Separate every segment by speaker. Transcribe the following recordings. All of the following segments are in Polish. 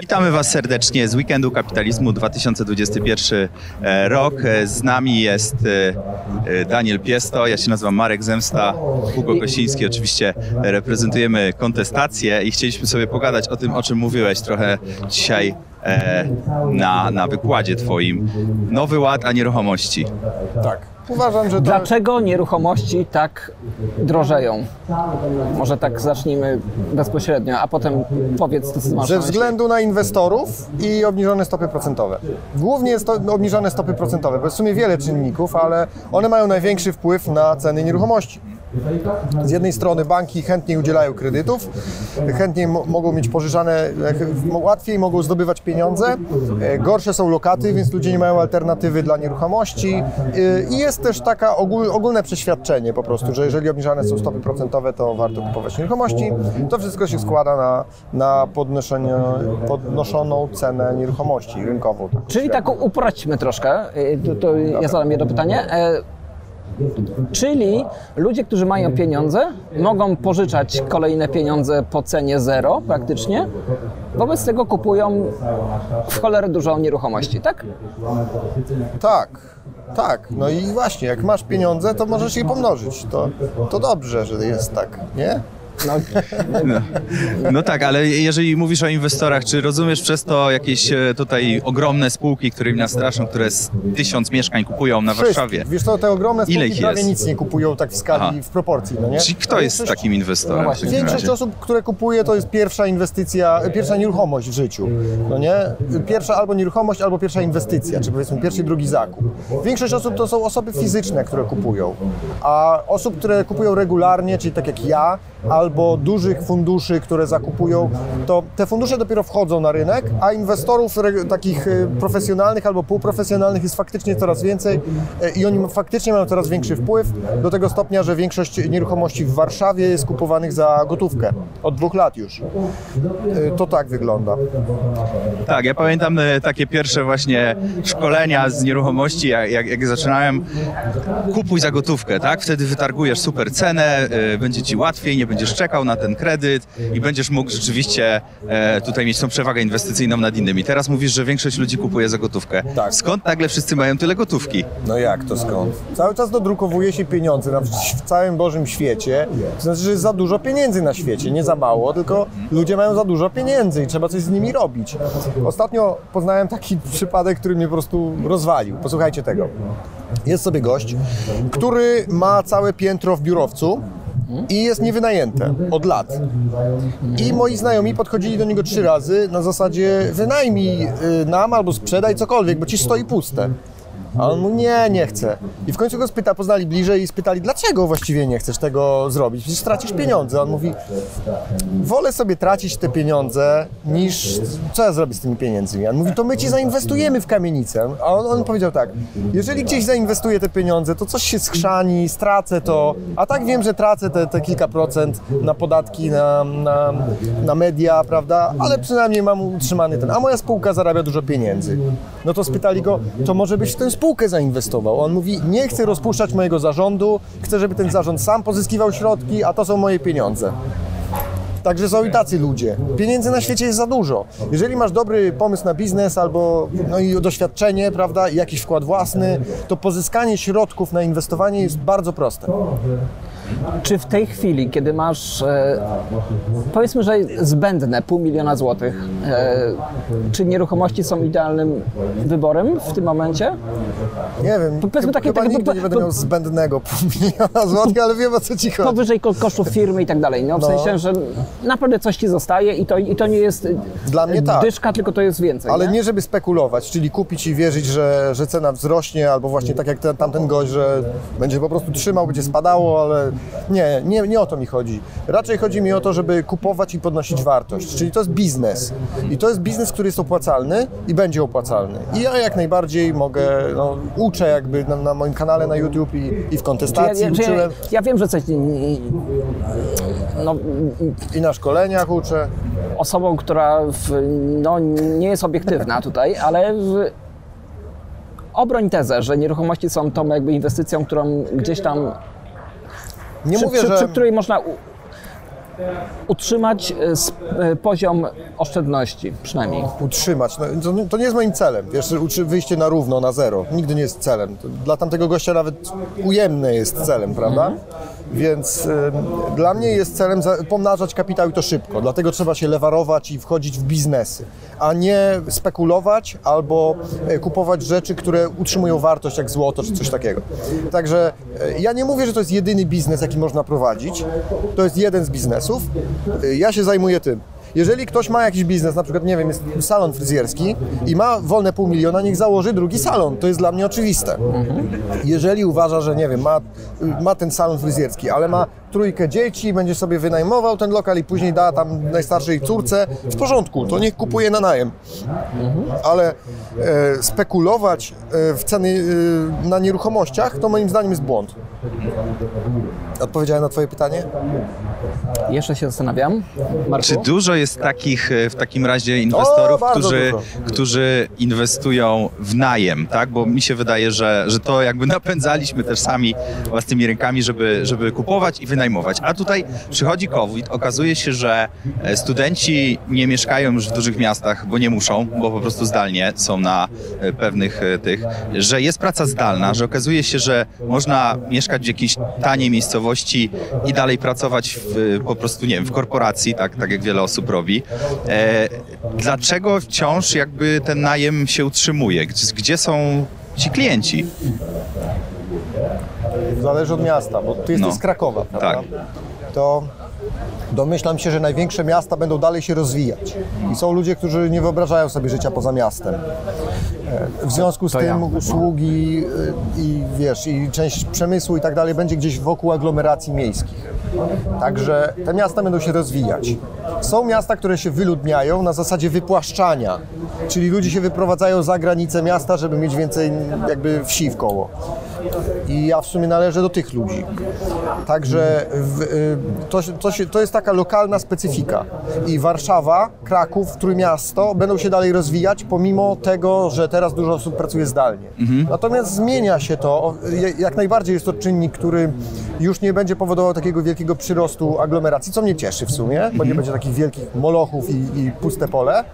Speaker 1: Witamy Was serdecznie z Weekendu Kapitalizmu 2021 e, rok. E, Z nami jest e, Daniel Piesto, ja się nazywam Marek Zemsta, Hugo Kosiński. Oczywiście reprezentujemy kontestację i chcieliśmy sobie pogadać o tym, o czym mówiłeś trochę dzisiaj na, na wykładzie Twoim. Nowy ład, a nieruchomości.
Speaker 2: Tak. Uważam, że to
Speaker 3: Dlaczego nieruchomości tak drożeją? Może tak zacznijmy bezpośrednio, a potem powiedz, co masz
Speaker 2: ze
Speaker 3: na
Speaker 2: względu na inwestorów i obniżone stopy procentowe. Głównie jest to obniżone stopy procentowe, bo jest w sumie wiele czynników, ale one mają największy wpływ na ceny nieruchomości. Z jednej strony banki chętniej udzielają kredytów, chętniej mo- mogą mieć pożyczane, łatwiej mogą zdobywać pieniądze, e, gorsze są lokaty, więc ludzie nie mają alternatywy dla nieruchomości e, i jest też taka ogól, ogólne przeświadczenie po prostu, że jeżeli obniżane są stopy procentowe, to warto kupować nieruchomości. To wszystko się składa na, na podnoszoną cenę nieruchomości rynkową. tak
Speaker 3: Czyli tak uprośćmy troszkę, y, to, to ja zadam jedno pytanie. Czyli ludzie, którzy mają pieniądze, mogą pożyczać kolejne pieniądze po cenie zero praktycznie, wobec tego kupują w cholerę dużo nieruchomości, tak?
Speaker 2: Tak, tak. No i właśnie, jak masz pieniądze, to możesz je pomnożyć. To, to dobrze, że jest tak, nie?
Speaker 3: No,
Speaker 1: No, no tak, ale jeżeli mówisz o inwestorach, czy rozumiesz przez to jakieś e, tutaj ogromne spółki, które mnie straszą, które z tysiąc mieszkań kupują na Warszawie?
Speaker 2: Wiesz co, te ogromne
Speaker 1: Ile
Speaker 2: spółki
Speaker 1: ich
Speaker 2: prawie
Speaker 1: jest?
Speaker 2: nic nie kupują tak w skali,
Speaker 1: Aha.
Speaker 2: w proporcji, no nie?
Speaker 1: Czyli kto jest takim inwestorem?
Speaker 3: No
Speaker 2: Większość
Speaker 1: razie?
Speaker 2: osób, które kupuje, to jest pierwsza inwestycja, pierwsza nieruchomość w życiu, no nie? Pierwsza albo nieruchomość, albo pierwsza inwestycja, czy powiedzmy pierwszy, drugi zakup. Większość osób to są osoby fizyczne, które kupują, a osób, które kupują regularnie, czyli tak jak ja, albo dużych funduszy, które zakupują, to te fundusze dopiero wchodzą na rynek, a inwestorów takich e, profesjonalnych albo półprofesjonalnych jest faktycznie coraz więcej e, i oni faktycznie mają coraz większy wpływ do tego stopnia, że większość nieruchomości w Warszawie jest kupowanych za gotówkę od dwóch lat już. E, To tak wygląda.
Speaker 1: Tak, ja pamiętam e, takie pierwsze właśnie szkolenia z nieruchomości, jak, jak, jak zaczynałem. Kupuj za gotówkę, tak? Wtedy wytargujesz super cenę, będzie ci łatwiej, nie będziesz czekał na ten kredyt i będziesz mógł rzeczywiście e, tutaj mieć tą przewagę inwestycyjną nad innymi. Teraz mówisz, że większość ludzi kupuje za gotówkę.
Speaker 2: Tak.
Speaker 1: Skąd nagle wszyscy mają tyle gotówki?
Speaker 2: No jak to skąd? Cały czas dodrukowuje się pieniądze na, w całym Bożym świecie. To znaczy, że jest za dużo pieniędzy na świecie. Nie za mało, tylko ludzie mają za dużo pieniędzy i trzeba coś z nimi robić. Ostatnio poznałem taki przypadek, który mnie po prostu rozwalił. Posłuchajcie tego. Jest sobie gość, który ma całe piętro w biurowcu i jest niewynajęte od lat. I moi znajomi podchodzili do niego trzy razy na zasadzie wynajmij y, nam albo sprzedaj cokolwiek, bo ci stoi puste. A on mu nie, nie chce. I w końcu go spyta, poznali bliżej i spytali, dlaczego właściwie nie chcesz tego zrobić? Przecież tracisz pieniądze. A on mówi, wolę sobie tracić te pieniądze niż co ja zrobię z tymi pieniędzmi. On mówi, to my ci zainwestujemy w kamienicę. A on, on powiedział tak, jeżeli gdzieś zainwestuję te pieniądze, to coś się skrzani, stracę to, a tak wiem, że tracę te, te kilka procent na podatki, na, na, na media, prawda, ale przynajmniej mam utrzymany ten, a moja spółka zarabia dużo pieniędzy. No to spytali go, to może byś w tę spółkę zainwestował. On mówi, nie chcę rozpuszczać mojego zarządu, chcę, żeby ten zarząd sam pozyskiwał środki, a to są moje pieniądze. Także są i tacy ludzie. Pieniędzy na świecie jest za dużo. Jeżeli masz dobry pomysł na biznes albo no i doświadczenie, prawda, i jakiś wkład własny, to pozyskanie środków na inwestowanie jest bardzo proste.
Speaker 3: Czy w tej chwili, kiedy masz, e, powiedzmy, że zbędne pół miliona złotych, e, czy nieruchomości są idealnym wyborem w tym momencie?
Speaker 2: Nie wiem,
Speaker 3: powiedzmy takie-
Speaker 2: chyba
Speaker 3: takie-
Speaker 2: nigdy
Speaker 3: po-
Speaker 2: nie będę
Speaker 3: po-
Speaker 2: miał zbędnego pół miliona złotych, ale wiem o co ci chodzi.
Speaker 3: Powyżej ko- kosztów firmy i tak dalej. No, w
Speaker 2: No.
Speaker 3: sensie, że naprawdę coś ci zostaje i to, i to nie jest
Speaker 2: Dla mnie tak.
Speaker 3: dyszka, tylko to jest więcej.
Speaker 2: Ale
Speaker 3: nie?
Speaker 2: nie żeby spekulować, czyli kupić i wierzyć, że, że cena wzrośnie, albo właśnie tak jak ten, tamten gość, że będzie po prostu trzymał, będzie spadało, ale nie, nie, nie o to mi chodzi. Raczej chodzi mi o to, żeby kupować i podnosić wartość, czyli to jest biznes. I to jest biznes, który jest opłacalny i będzie opłacalny. I ja jak najbardziej mogę, no, uczę jakby na, na moim kanale na YouTube i, i w
Speaker 3: ja,
Speaker 2: kontestacji
Speaker 3: ja, ja,
Speaker 2: uczyłem
Speaker 3: ja wiem, że coś. No,
Speaker 2: i na szkoleniach uczę.
Speaker 3: osobą, która w, no, nie jest obiektywna tutaj, ale w, obroń tezę, że nieruchomości są tą jakby inwestycją, którą gdzieś tam
Speaker 2: Nie
Speaker 3: przy,
Speaker 2: mówię,
Speaker 3: przy,
Speaker 2: że...
Speaker 3: przy której można u, utrzymać e, e, poziom oszczędności przynajmniej.
Speaker 2: utrzymać. No, to, nie jest moim celem. Wiesz, wyjście na równo, na zero. Nigdy nie jest celem. Dla tamtego gościa nawet ujemne jest celem, prawda? Więc ym, dla mnie jest celem pomnażać kapitał i to szybko. Dlatego trzeba się lewarować i wchodzić w biznesy, a nie spekulować albo e, kupować rzeczy, które utrzymują wartość jak złoto czy coś takiego. Także e, ja nie mówię, że to jest jedyny biznes, jaki można prowadzić. To jest jeden z biznesów. E, Ja się zajmuję tym. Jeżeli ktoś ma jakiś biznes, na przykład, nie wiem, jest salon fryzjerski i ma wolne pół miliona, niech założy drugi salon. To jest dla mnie oczywiste. Jeżeli uważa, że, nie wiem, ma, ma ten salon fryzjerski, ale ma trójkę dzieci, będzie sobie wynajmował ten lokal i później da tam najstarszej córce, w porządku, to niech kupuje na najem. Ale e, spekulować e, w ceny e, na nieruchomościach, to moim zdaniem jest błąd. Odpowiedziałem na twoje pytanie?
Speaker 3: Jeszcze się zastanawiam. Marku?
Speaker 1: Czy dużo jest takich e, w takim razie inwestorów,
Speaker 2: bardzo
Speaker 1: którzy,
Speaker 2: dużo.
Speaker 1: którzy inwestują w najem, tak? Bo mi się wydaje, że, że to jakby napędzaliśmy też sami własnymi rękami, żeby, żeby kupować i wynajmować. A tutaj przychodzi COVID, okazuje się, że e, studenci nie mieszkają już w dużych miastach, bo nie muszą, bo po prostu zdalnie są na e, pewnych tych, że jest praca zdalna, że okazuje się, że można mieszkać w jakiejś taniej miejscowości i dalej pracować w, po prostu, nie wiem, w korporacji, tak, tak jak wiele osób robi. E, dlaczego wciąż jakby ten najem się utrzymuje? Gdzie, gdzie są ci klienci?
Speaker 2: Zależy od miasta, bo ty jesteś
Speaker 1: No.
Speaker 2: z Krakowa, prawda?
Speaker 1: Tak.
Speaker 2: To domyślam się, że największe miasta będą dalej się rozwijać. I są ludzie, którzy nie wyobrażają sobie życia poza miastem. E, W związku z
Speaker 3: To
Speaker 2: tym
Speaker 3: ja.
Speaker 2: usługi y, i wiesz, i część przemysłu i tak dalej będzie gdzieś wokół aglomeracji miejskich. Także te miasta będą się rozwijać. Są miasta, które się wyludniają na zasadzie wypłaszczania, czyli ludzie się wyprowadzają za granicę miasta, żeby mieć więcej jakby wsi w koło. I ja w sumie należę do tych ludzi. Także w, y, to, to, się, to jest taka lokalna specyfika. I Warszawa, Kraków, Trójmiasto będą się dalej rozwijać, pomimo tego, że teraz dużo osób pracuje zdalnie. Natomiast zmienia się to. Jak najbardziej jest to czynnik, który już nie będzie powodował takiego wielkiego przyrostu aglomeracji, co mnie cieszy w sumie, bo nie będzie takich wielkich molochów i, i puste pole.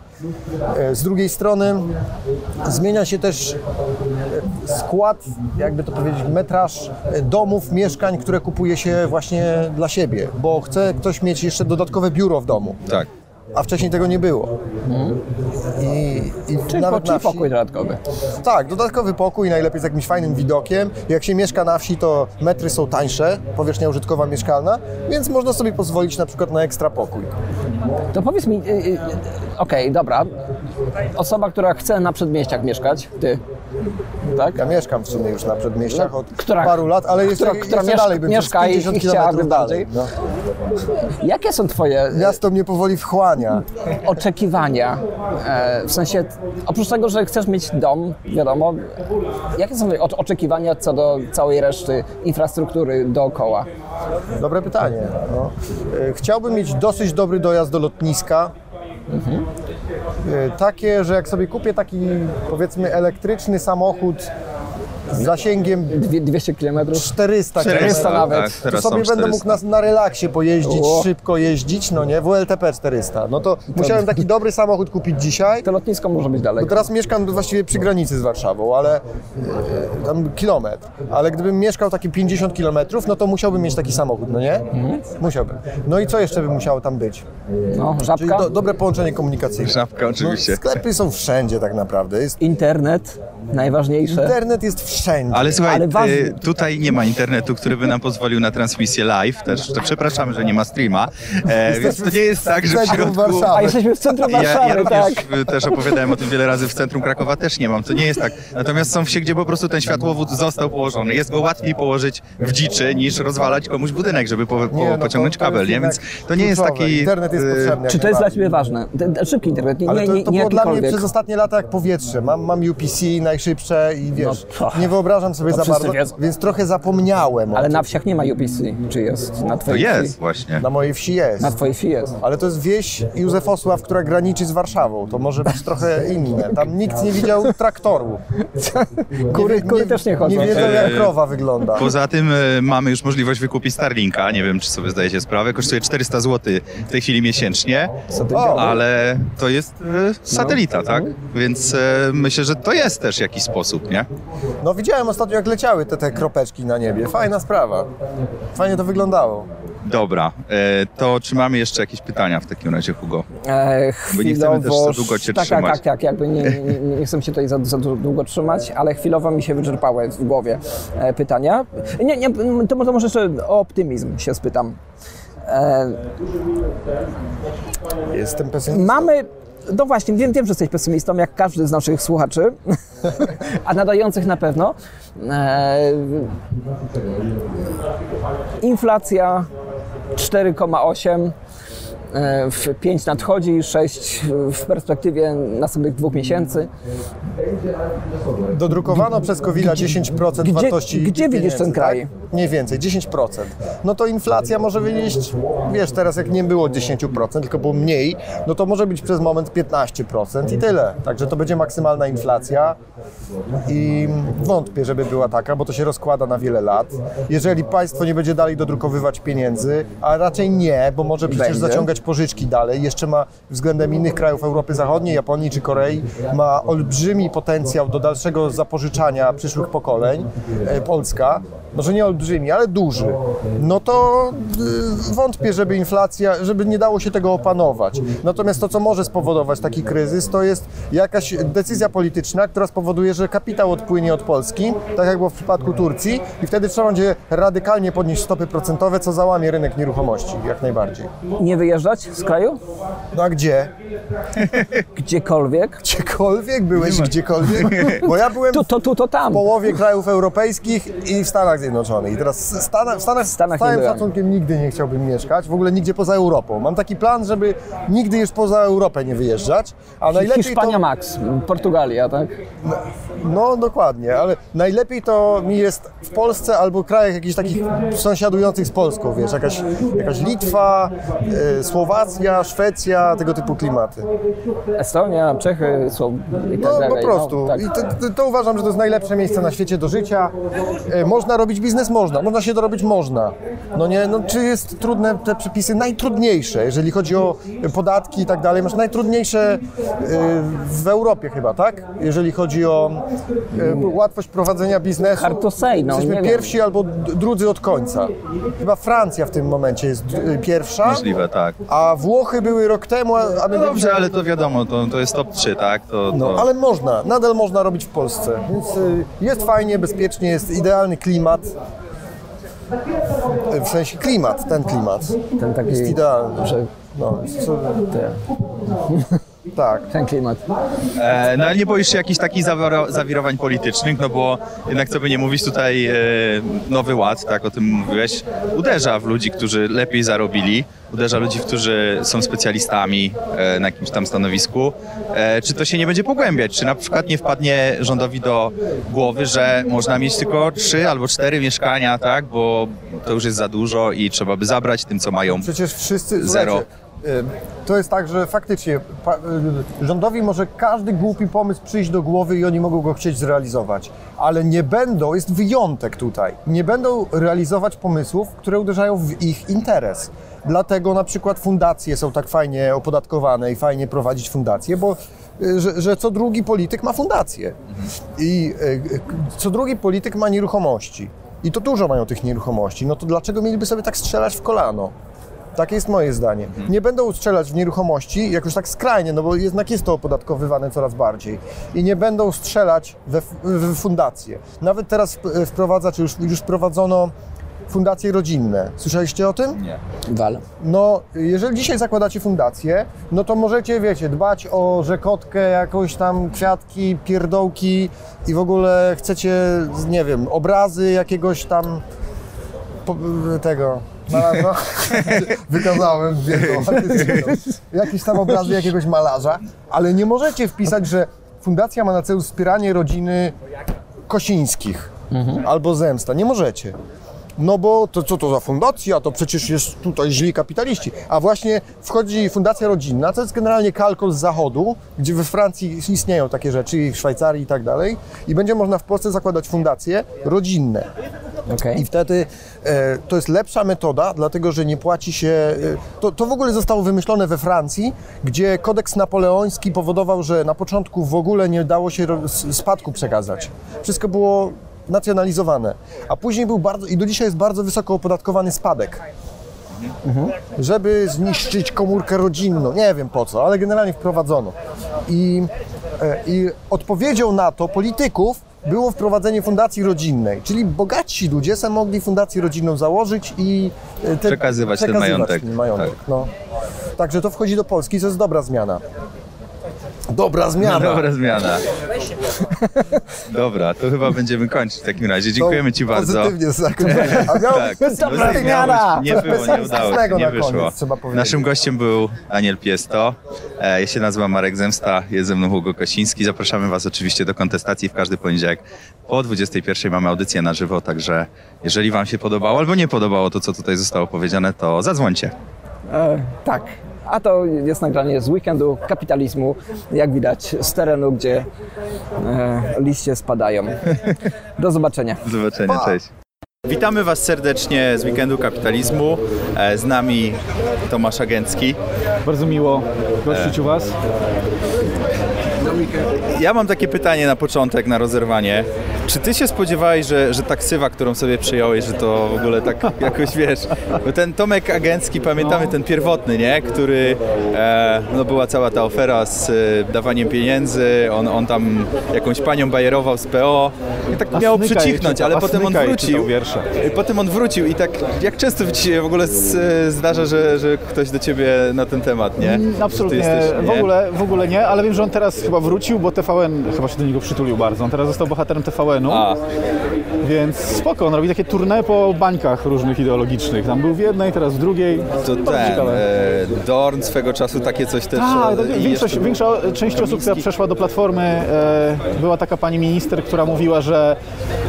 Speaker 2: E, Z drugiej strony zmienia się też e, skład, jakby to powiedzieć, metraż e, domów, mieszkań, które kupuje się właśnie dla siebie, bo chce ktoś mieć jeszcze dodatkowe biuro w domu,
Speaker 1: Tak.
Speaker 2: a wcześniej tego nie było. I, i
Speaker 3: Czyli, po,
Speaker 2: nawet
Speaker 3: czyli
Speaker 2: na wsi,
Speaker 3: pokój dodatkowy.
Speaker 2: tak, dodatkowy pokój, najlepiej z jakimś fajnym widokiem. Jak się mieszka na wsi, to metry są tańsze, powierzchnia użytkowa mieszkalna, więc można sobie pozwolić na przykład na ekstra pokój.
Speaker 3: To powiedz mi, okej, dobra, osoba, która chce na przedmieściach mieszkać, ty, tak?
Speaker 2: Ja mieszkam w sumie już na przedmieściach od
Speaker 3: Która-
Speaker 2: paru lat, ale jeszcze,
Speaker 3: która- która
Speaker 2: jeszcze
Speaker 3: mieszka-
Speaker 2: dalej bym
Speaker 3: mieszka i-
Speaker 2: 50
Speaker 3: i chciałaby
Speaker 2: dalej. No.
Speaker 3: Jakie są twoje
Speaker 2: Miasto mnie powoli wchłania.
Speaker 3: oczekiwania? E, w sensie, oprócz tego, że chcesz mieć dom, wiadomo, jakie są twoje oczekiwania co do całej reszty infrastruktury dookoła?
Speaker 2: Dobre pytanie. No. E, Chciałbym mieć dosyć dobry dojazd do lotniska. E, Takie, że jak sobie kupię taki powiedzmy elektryczny samochód zasięgiem
Speaker 3: Dwie- 200 km?
Speaker 2: 400
Speaker 3: 400
Speaker 2: km,
Speaker 3: nawet.
Speaker 1: Tak,
Speaker 2: to sobie będę mógł
Speaker 1: 400.
Speaker 2: na, na relaksie pojeździć,
Speaker 3: O.
Speaker 2: szybko jeździć, no nie, WLTP 400. No to musiałem taki dobry samochód kupić dzisiaj.
Speaker 3: To lotnisko może być
Speaker 2: Bo
Speaker 3: daleko.
Speaker 2: teraz mieszkam właściwie przy granicy z Warszawą, ale e, tam kilometr. Ale gdybym mieszkał takie 50 kilometrów, no to musiałbym mieć taki samochód, no nie? Musiałbym. No i co jeszcze by musiało tam być?
Speaker 3: No,
Speaker 2: Czyli
Speaker 3: żabka,
Speaker 2: do, dobre połączenie komunikacyjne.
Speaker 1: Żabka oczywiście.
Speaker 2: No, sklepy są wszędzie tak naprawdę. Jest,
Speaker 3: internet, najważniejsze.
Speaker 2: internet jest wszędzie.
Speaker 1: Ale słuchaj,
Speaker 3: Ale ważne-
Speaker 1: y, tutaj nie ma internetu, który by nam pozwolił na transmisję live. Też to przepraszamy, że nie ma streama. E, więc to nie jest tak, że w
Speaker 2: centrum
Speaker 1: środku...
Speaker 2: Warszawy.
Speaker 3: A jesteśmy w centrum
Speaker 1: Ja,
Speaker 3: Warszawy,
Speaker 1: ja również
Speaker 3: tak.
Speaker 1: też opowiadałem o tym wiele razy w centrum Krakowa też nie mam. To nie jest tak. Natomiast są wsie, gdzie po prostu ten światłowód został położony. Jest go łatwiej położyć w dziczy niż rozwalać komuś budynek, żeby po, po,
Speaker 2: Nie, no to-
Speaker 1: pociągnąć
Speaker 2: to
Speaker 1: kabel, nie? Więc to nie jest taki.
Speaker 2: Internet jest
Speaker 1: y,
Speaker 2: potrzebny.
Speaker 3: Czy to jest dla. Ciebie ważne? Szybki internet, nie,
Speaker 2: Ale
Speaker 3: nie,
Speaker 2: to,
Speaker 3: nie,
Speaker 2: to
Speaker 3: nie
Speaker 2: było dla mnie przez ostatnie lata jak powietrze. Mam, mam UPC najszybsze i wiesz,
Speaker 3: No,
Speaker 2: nie nie wyobrażam sobie
Speaker 3: To
Speaker 2: za bardzo,
Speaker 3: wiedzą.
Speaker 2: więc trochę zapomniałem o
Speaker 3: Ale na wsiach nie ma UPC, czy jest? Na
Speaker 1: To
Speaker 3: twojej
Speaker 1: jest
Speaker 3: wsi?
Speaker 1: właśnie.
Speaker 2: Na mojej wsi jest.
Speaker 3: Na twojej wsi jest.
Speaker 2: Ale to jest wieś Józef Osław, która graniczy z Warszawą. To może być trochę inne. Tam nikt nie widział traktoru.
Speaker 3: Kury, kury też nie chodzą.
Speaker 2: Nie wiedzą, jak
Speaker 1: Eee,
Speaker 2: krowa wygląda.
Speaker 1: Poza tym e, mamy już możliwość wykupić Starlinka. Nie wiem, czy sobie zdajecie sprawę. Kosztuje 400 zł w tej chwili miesięcznie,
Speaker 2: O,
Speaker 1: ale to jest e, satelita, tak? Więc e, myślę, że to jest też jakiś sposób, nie?
Speaker 2: No widziałem ostatnio, jak leciały te, te kropeczki na niebie. Fajna sprawa. Fajnie to wyglądało.
Speaker 1: Dobra, e, to czy mamy jeszcze jakieś pytania w takim razie, Hugo?
Speaker 3: E,
Speaker 1: Bo nie chcemy też za
Speaker 3: chwilowo-
Speaker 1: długo cię
Speaker 3: tak,
Speaker 1: trzymać.
Speaker 3: Tak, tak, tak, jakby nie, nie, nie chcę się tutaj za, za długo trzymać, ale chwilowo mi się wyczerpały w głowie e, pytania. Nie, nie, to może może jeszcze o optymizm się spytam. E,
Speaker 2: Jestem pesymistą.
Speaker 3: mamy, no właśnie, wiem, wiem, że jesteś pesymistą, jak każdy z naszych słuchaczy, a nadających na pewno. E, inflacja 4,8. e, W 5 nadchodzi, 6 w perspektywie następnych dwóch miesięcy.
Speaker 2: Dodrukowano przez covid 10%
Speaker 3: gdzie-
Speaker 2: wartości
Speaker 3: gdzie widzisz ten kraj?
Speaker 2: Tak? Mniej więcej, 10%. No to inflacja może wynieść, wiesz, teraz jak nie było 10%, tylko było mniej, no to może być przez moment 15% i tyle. Także to będzie maksymalna inflacja i wątpię, żeby była taka, bo to się rozkłada na wiele lat. Jeżeli państwo nie będzie dalej dodrukowywać pieniędzy, a raczej nie, bo może przecież
Speaker 3: Będzie.
Speaker 2: zaciągać pożyczki dalej, jeszcze ma względem innych krajów Europy Zachodniej, Japonii czy Korei, ma olbrzymi potencjał do dalszego zapożyczania przyszłych pokoleń, e, Polska, może nie olbrzymi, ale duży, no to y, wątpię, żeby inflacja, żeby nie dało się tego opanować. Natomiast to, co może spowodować taki kryzys, to jest jakaś decyzja polityczna, która spowoduje, że kapitał odpłynie od Polski, tak jak było w przypadku Turcji i wtedy trzeba będzie radykalnie podnieść stopy procentowe, co załamie rynek nieruchomości, jak najbardziej.
Speaker 3: Nie wyjeżdżać z kraju?
Speaker 2: No a gdzie?
Speaker 3: Gdziekolwiek.
Speaker 2: Gdziekolwiek? Byłeś gdziekolwiek? Bo ja byłem
Speaker 3: Tu, to, tu, to tam.
Speaker 2: w połowie krajów europejskich i w Stanach Zjednoczonych. I teraz w Stanach, w Stanach,
Speaker 3: Stanach
Speaker 2: z całym szacunkiem nigdy nie chciałbym mieszkać, w ogóle nigdzie poza Europą. Mam taki plan, żeby nigdy już poza Europę nie wyjeżdżać, a najlepiej
Speaker 3: Hiszpania
Speaker 2: to...
Speaker 3: Max, Portugalia, tak?
Speaker 2: No dokładnie, ale najlepiej to mi jest w Polsce albo krajach jakichś takich sąsiadujących z Polską, wiesz, jakaś, jakaś Litwa, e, Słowacja, Szwecja, tego typu klimaty.
Speaker 3: Estonia, Czechy, są i tak
Speaker 2: No
Speaker 3: dalej.
Speaker 2: po prostu.
Speaker 3: No, tak.
Speaker 2: I to, to, to uważam, że to jest najlepsze miejsce na świecie do życia. E, można robić biznes? Można. Można się dorobić? Można. No nie, no czy jest trudne te przepisy? Najtrudniejsze, jeżeli chodzi o podatki i tak dalej. Masz najtrudniejsze e, w Europie chyba, tak? Jeżeli chodzi o e, łatwość prowadzenia biznesu.
Speaker 3: Hard to say, no,
Speaker 2: Jesteśmy
Speaker 3: nie wiem.
Speaker 2: pierwsi albo drudzy od końca. Chyba Francja w tym momencie jest e, pierwsza.
Speaker 1: Możliwe, tak.
Speaker 2: A Włochy były rok temu, a my
Speaker 1: No dobrze, ale to wiadomo, to, to jest top 3, tak? To, to...
Speaker 2: no, ale można, nadal można robić w Polsce. Więc y, jest fajnie, bezpiecznie, jest idealny klimat. W sensie klimat, ten klimat.
Speaker 3: Ten taki,
Speaker 2: Jest idealny.
Speaker 3: że
Speaker 2: No, co, tak.
Speaker 3: ten klimat.
Speaker 1: E, no ale nie boisz się jakichś takich zawiro- zawirowań politycznych, no bo jednak co by nie mówić tutaj e, Nowy Ład, tak o tym mówiłeś, uderza w ludzi, którzy lepiej zarobili, uderza ludzi, którzy są specjalistami e, na jakimś tam stanowisku. E, czy to się nie będzie pogłębiać? Czy na przykład nie wpadnie rządowi do głowy, że można mieć tylko trzy albo cztery mieszkania, tak? Bo to już jest za dużo i trzeba by zabrać tym, co mają.
Speaker 2: Przecież wszyscy.
Speaker 1: Zero.
Speaker 2: Y, To jest tak, że faktycznie y, rządowi może każdy głupi pomysł przyjść do głowy i oni mogą go chcieć zrealizować, ale nie będą, jest wyjątek tutaj, nie będą realizować pomysłów, które uderzają w ich interes. Dlatego na przykład fundacje są tak fajnie opodatkowane i fajnie prowadzić fundacje, bo y, że, że co drugi polityk ma fundację i co drugi polityk ma nieruchomości. I to dużo mają tych nieruchomości. No to dlaczego mieliby sobie tak strzelać w kolano? Takie jest moje zdanie. Nie będą strzelać w nieruchomości jakoś tak skrajnie, no bo jednak jest to opodatkowywane coraz bardziej. I nie będą strzelać we, fundacje. Nawet teraz wp- wprowadza, czy już, już wprowadzono fundacje rodzinne. Słyszeliście o tym?
Speaker 1: Nie.
Speaker 3: Wal.
Speaker 2: No, jeżeli dzisiaj zakładacie fundację, no to możecie, wiecie, dbać o rzekotkę, jakąś tam kwiatki, pierdołki i w ogóle chcecie, nie wiem, obrazy jakiegoś tam tego malarza. Wykazałem artystyczną. Jakieś tam obrazy jakiegoś malarza, ale nie możecie wpisać, że fundacja ma na celu wspieranie rodziny Kosińskich albo Zemsta. Nie możecie. No bo to co to za fundacja? To przecież jest tutaj źli kapitaliści. A właśnie wchodzi Fundacja Rodzinna, to jest generalnie kalkol z zachodu, gdzie we Francji istnieją takie rzeczy, i w Szwajcarii i tak dalej. I będzie można w Polsce zakładać fundacje rodzinne.
Speaker 3: Okej.
Speaker 2: I wtedy to jest lepsza metoda, dlatego że nie płaci się. E, to, to w ogóle zostało wymyślone we Francji, gdzie kodeks napoleoński powodował, że na początku w ogóle nie dało się spadku przekazać. Wszystko było nacjonalizowane. A później był bardzo, i do dzisiaj jest bardzo wysoko opodatkowany spadek. Żeby zniszczyć komórkę rodzinną. Nie wiem po co, ale generalnie wprowadzono. I, e, i odpowiedzią na to polityków było wprowadzenie fundacji rodzinnej, czyli bogatsi ludzie sobie mogli fundację rodzinną założyć i e, te,
Speaker 1: Przekazywać ten majątek.
Speaker 2: ten majątek.
Speaker 1: Tak.
Speaker 2: No. Także to wchodzi do Polski, to jest dobra zmiana. Dobra zmiana.
Speaker 1: Dobra zmiana. Dobra, to chyba będziemy kończyć w takim razie. Dziękujemy Ci bardzo.
Speaker 2: Pozytywnie. A miał
Speaker 1: Tak.
Speaker 3: Dobra zmiana.
Speaker 1: Nie było, nie udało się, nie wyszło. Naszym gościem był Daniel Piesto. E, Ja się nazywam Marek Zemsta, jest ze mną Hugo Kosiński. Zapraszamy Was oczywiście do kontestacji w każdy poniedziałek. Po 21 mamy audycję na żywo, także jeżeli Wam się podobało albo nie podobało to, co tutaj zostało powiedziane, to zadzwońcie.
Speaker 3: E, tak. A to jest nagranie z weekendu kapitalizmu, jak widać, z terenu, gdzie e, liście spadają. Do zobaczenia.
Speaker 1: Do zobaczenia,
Speaker 2: Pa.
Speaker 1: cześć. Witamy Was serdecznie z Weekendu Kapitalizmu. E, Z nami Tomasz Agencki.
Speaker 4: Bardzo miło gościć u Was.
Speaker 1: Ja mam takie pytanie na początek, na rozerwanie. Czy ty się spodziewałeś, że, że ta ksywa, którą sobie przyjąłeś, że to w ogóle tak jakoś wiesz, bo ten Tomek Agencki, pamiętamy
Speaker 4: No.
Speaker 1: ten pierwotny, nie? Który, e, no była cała ta ofera z e, dawaniem pieniędzy, on, on tam jakąś panią bajerował z PO i tak
Speaker 4: A
Speaker 1: miało przycichnąć, ale potem on wrócił. I Potem on wrócił i tak, jak często ci się w ogóle z, zdarza, że, że ktoś do ciebie na ten temat, nie?
Speaker 4: Mm, Absolutnie,
Speaker 1: jesteś,
Speaker 4: w,
Speaker 1: nie?
Speaker 4: ogóle, w ogóle nie, ale wiem, że on teraz chyba wrócił, bo TVN chyba się do niego przytulił bardzo. On teraz został bohaterem TVN-u,
Speaker 1: A,
Speaker 4: więc spoko, on robi takie tournée po bańkach różnych ideologicznych. Tam był w jednej, teraz w drugiej.
Speaker 1: to ten, e, Dorn swego czasu takie coś też...
Speaker 4: Tak,
Speaker 1: e,
Speaker 4: większość, większa część osób, która przeszła do Platformy, e, była taka pani minister, która mówiła, że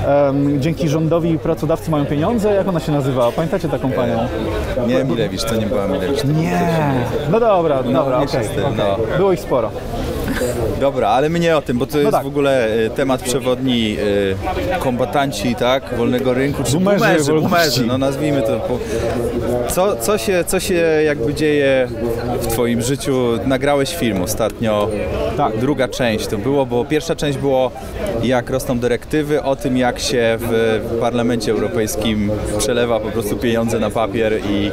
Speaker 4: em, dzięki rządowi pracodawcy mają pieniądze. Jak ona się nazywa? Pamiętacie taką panią?
Speaker 1: Nie, Milewicz, to nie była Milewicz.
Speaker 4: Nie. No dobra, dobra,
Speaker 1: mniejsza
Speaker 4: okej.
Speaker 1: tym,
Speaker 4: okej.
Speaker 1: no.
Speaker 4: Było ich sporo.
Speaker 1: Dobra, ale my nie o tym, bo to jest
Speaker 4: tak.
Speaker 1: w ogóle e, temat przewodni e, kombatanci, tak, wolnego rynku, czy
Speaker 4: boomerzy, wolności.
Speaker 1: boomerzy, no nazwijmy to. Co, co, się, co się jakby dzieje w twoim życiu? Nagrałeś film ostatnio,
Speaker 4: Tak.
Speaker 1: druga część to było, bo pierwsza część było jak rosną dyrektywy, o tym jak się w Parlamencie Europejskim przelewa po prostu pieniądze na papier i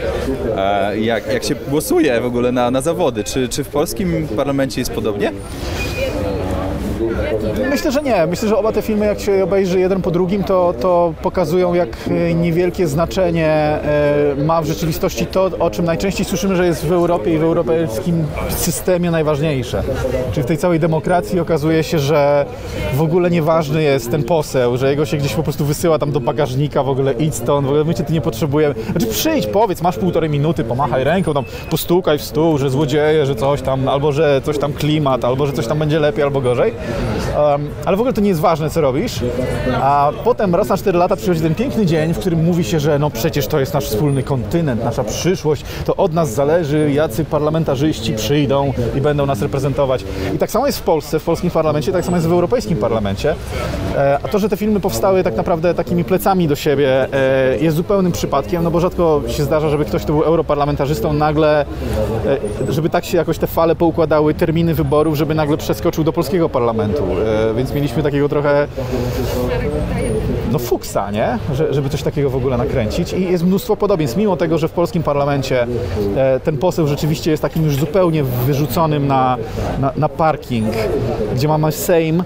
Speaker 1: e, jak, jak się głosuje w ogóle na, na zawody. Czy, czy w polskim parlamencie jest podobnie?
Speaker 4: Myślę, że nie. Myślę, że oba te filmy, jak się obejrzy jeden po drugim, to, to pokazują, jak e, niewielkie znaczenie e, ma w rzeczywistości to, o czym najczęściej słyszymy, że jest w Europie i w europejskim systemie najważniejsze. Czyli w tej całej demokracji okazuje się, że w ogóle nieważny jest ten poseł, że jego się gdzieś po prostu wysyła tam do bagażnika, w ogóle idź stąd, w ogóle my cię tu nie potrzebujemy. Znaczy przyjdź, powiedz, masz półtorej minuty, pomachaj ręką, tam postukaj w stół, że złodzieje, że coś tam, albo że coś tam klimat, albo że coś tam będzie lepiej, albo gorzej. Ale w ogóle to nie jest ważne, co robisz. A potem raz na 4 lata przychodzi ten piękny dzień, w którym mówi się, że no przecież to jest nasz wspólny kontynent, nasza przyszłość, to od nas zależy, jacy parlamentarzyści przyjdą i będą nas reprezentować. I tak samo jest w Polsce, w polskim parlamencie, tak samo jest w europejskim parlamencie. E, a to, że te filmy powstały tak naprawdę takimi plecami do siebie, e, jest zupełnym przypadkiem, no bo rzadko się zdarza, żeby ktoś, kto był europarlamentarzystą, nagle, e, żeby tak się jakoś te fale poukładały, terminy wyborów, żeby nagle przeskoczył do polskiego parlamentu. E, więc mieliśmy takiego trochę no fuksa, nie? Że, żeby coś takiego w ogóle nakręcić. I jest mnóstwo podobieństw, mimo tego, że w polskim parlamencie e, ten poseł rzeczywiście jest takim już zupełnie wyrzuconym na, na, na parking, gdzie mamy Sejm,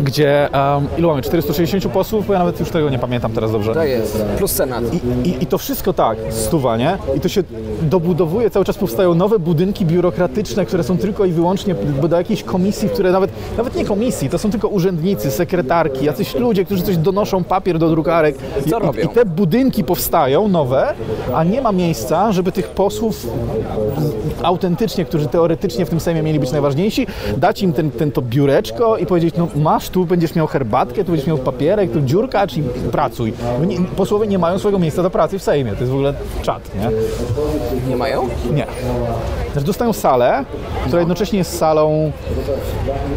Speaker 4: gdzie, um, ilu mamy, 460 posłów? Bo ja nawet już tego nie pamiętam teraz dobrze.
Speaker 3: To jest. Plus Senat.
Speaker 4: I, i, I to wszystko tak, stuwa, nie? I to się dobudowuje, cały czas powstają nowe budynki biurokratyczne, które są tylko i wyłącznie do jakiejś komisji, które nawet, nawet nie komisji, to są tylko urzędnicy, sekretarki, jacyś ludzie, którzy coś donoszą papier do drukarek i,
Speaker 3: Co robią?
Speaker 4: i te budynki powstają nowe, a nie ma miejsca, żeby tych posłów autentycznie, którzy teoretycznie w tym Sejmie mieli być najważniejsi, dać im ten, ten to biureczko i powiedzieć, no masz, tu będziesz miał herbatkę, tu będziesz miał papierek, tu dziurka, czyli pracuj. Nie, posłowie nie mają swojego miejsca do pracy w Sejmie, to jest w ogóle czat, nie?
Speaker 3: Nie mają?
Speaker 4: Nie. Znaczy dostają salę, która jednocześnie jest salą,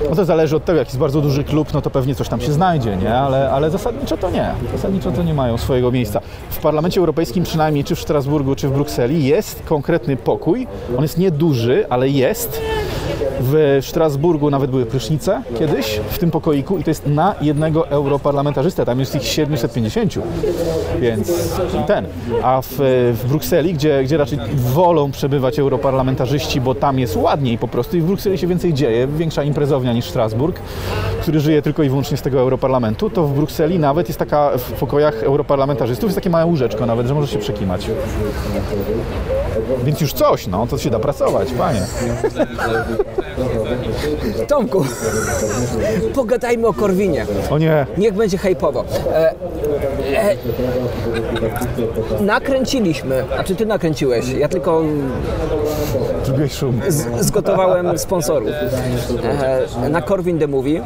Speaker 4: no to zależy od tego, jak jest bardzo duży klub, no to pewnie coś tam się znajdzie, nie? Ale, ale zasadniczo to nie. Zasadniczo to nie mają swojego miejsca. W Parlamencie Europejskim przynajmniej, czy w Strasburgu, czy w Brukseli jest konkretny pokój. On jest nieduży, ale jest. W Strasburgu nawet były prysznice kiedyś w tym pokoiku i to jest na jednego europarlamentarzystę. Tam jest ich 750, więc ten. A w, w Brukseli, gdzie, gdzie raczej wolą przebywać europarlamentarzyści, bo tam jest ładniej po prostu i w Brukseli się więcej dzieje, większa imprezownia niż Strasburg, który żyje tylko i wyłącznie z tego europarlamentu, to w Brukseli nawet jest taka w pokojach europarlamentarzystów jest takie małe łóżeczko nawet, że może się przekimać. Więc już coś, no, to się da pracować, panie.
Speaker 3: Tomku, pogadajmy o Korwinie.
Speaker 4: O nie,
Speaker 3: Niech będzie hejpowo. E, e, nakręciliśmy, a czy ty nakręciłeś? Ja tylko
Speaker 4: zrobiłeś szum.
Speaker 3: z, zgotowałem sponsorów. E, na Corwin the Movie.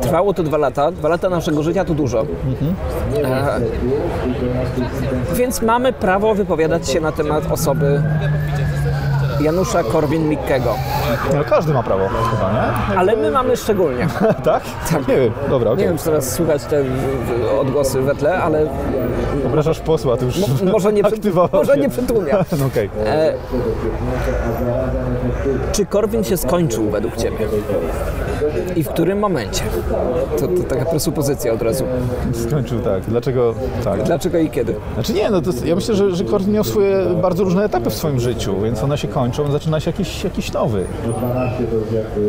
Speaker 3: Trwało to dwa lata. Dwa lata naszego życia to dużo. E, więc mamy prawo wypowiadać się na temat osoby Janusza Korwin-Mikkego.
Speaker 4: No, każdy ma prawo chyba, nie?
Speaker 3: Ale my mamy szczególnie.
Speaker 4: Tak? Nie wiem, dobra,
Speaker 3: Nie
Speaker 4: okej.
Speaker 3: wiem, czy teraz słychać te w- odgłosy we tle, ale
Speaker 4: Obrażasz posła, to już
Speaker 3: mo- może nie,
Speaker 4: aktywował
Speaker 3: może nie przytłumia.
Speaker 4: No okej.
Speaker 3: E, czy Korwin się skończył według Ciebie? I w którym momencie? To, to taka presupozycja od razu.
Speaker 4: Skończył tak. Dlaczego tak?
Speaker 3: Dlaczego i kiedy?
Speaker 4: Znaczy nie, no to ja myślę, że, że Korwin miał swoje bardzo różne etapy w swoim życiu, więc one się kończą, zaczyna się jakiś, jakiś nowy.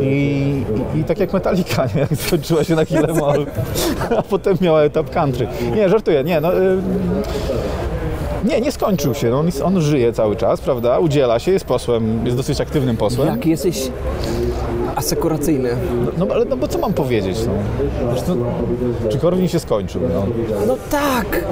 Speaker 4: I, i, I tak jak Metallica, nie? Jak skończyła się na Kill Em All, a potem miała etap country. Nie, żartuję, nie, no... Y, nie, nie skończył się. No, on, on żyje cały czas, prawda? Udziela się, jest posłem, jest dosyć aktywnym posłem.
Speaker 3: Jak jesteś asekuracyjny?
Speaker 4: No, no ale no, bo co mam powiedzieć? No? Zresztą, czy Korwin się skończył? No.
Speaker 3: No tak!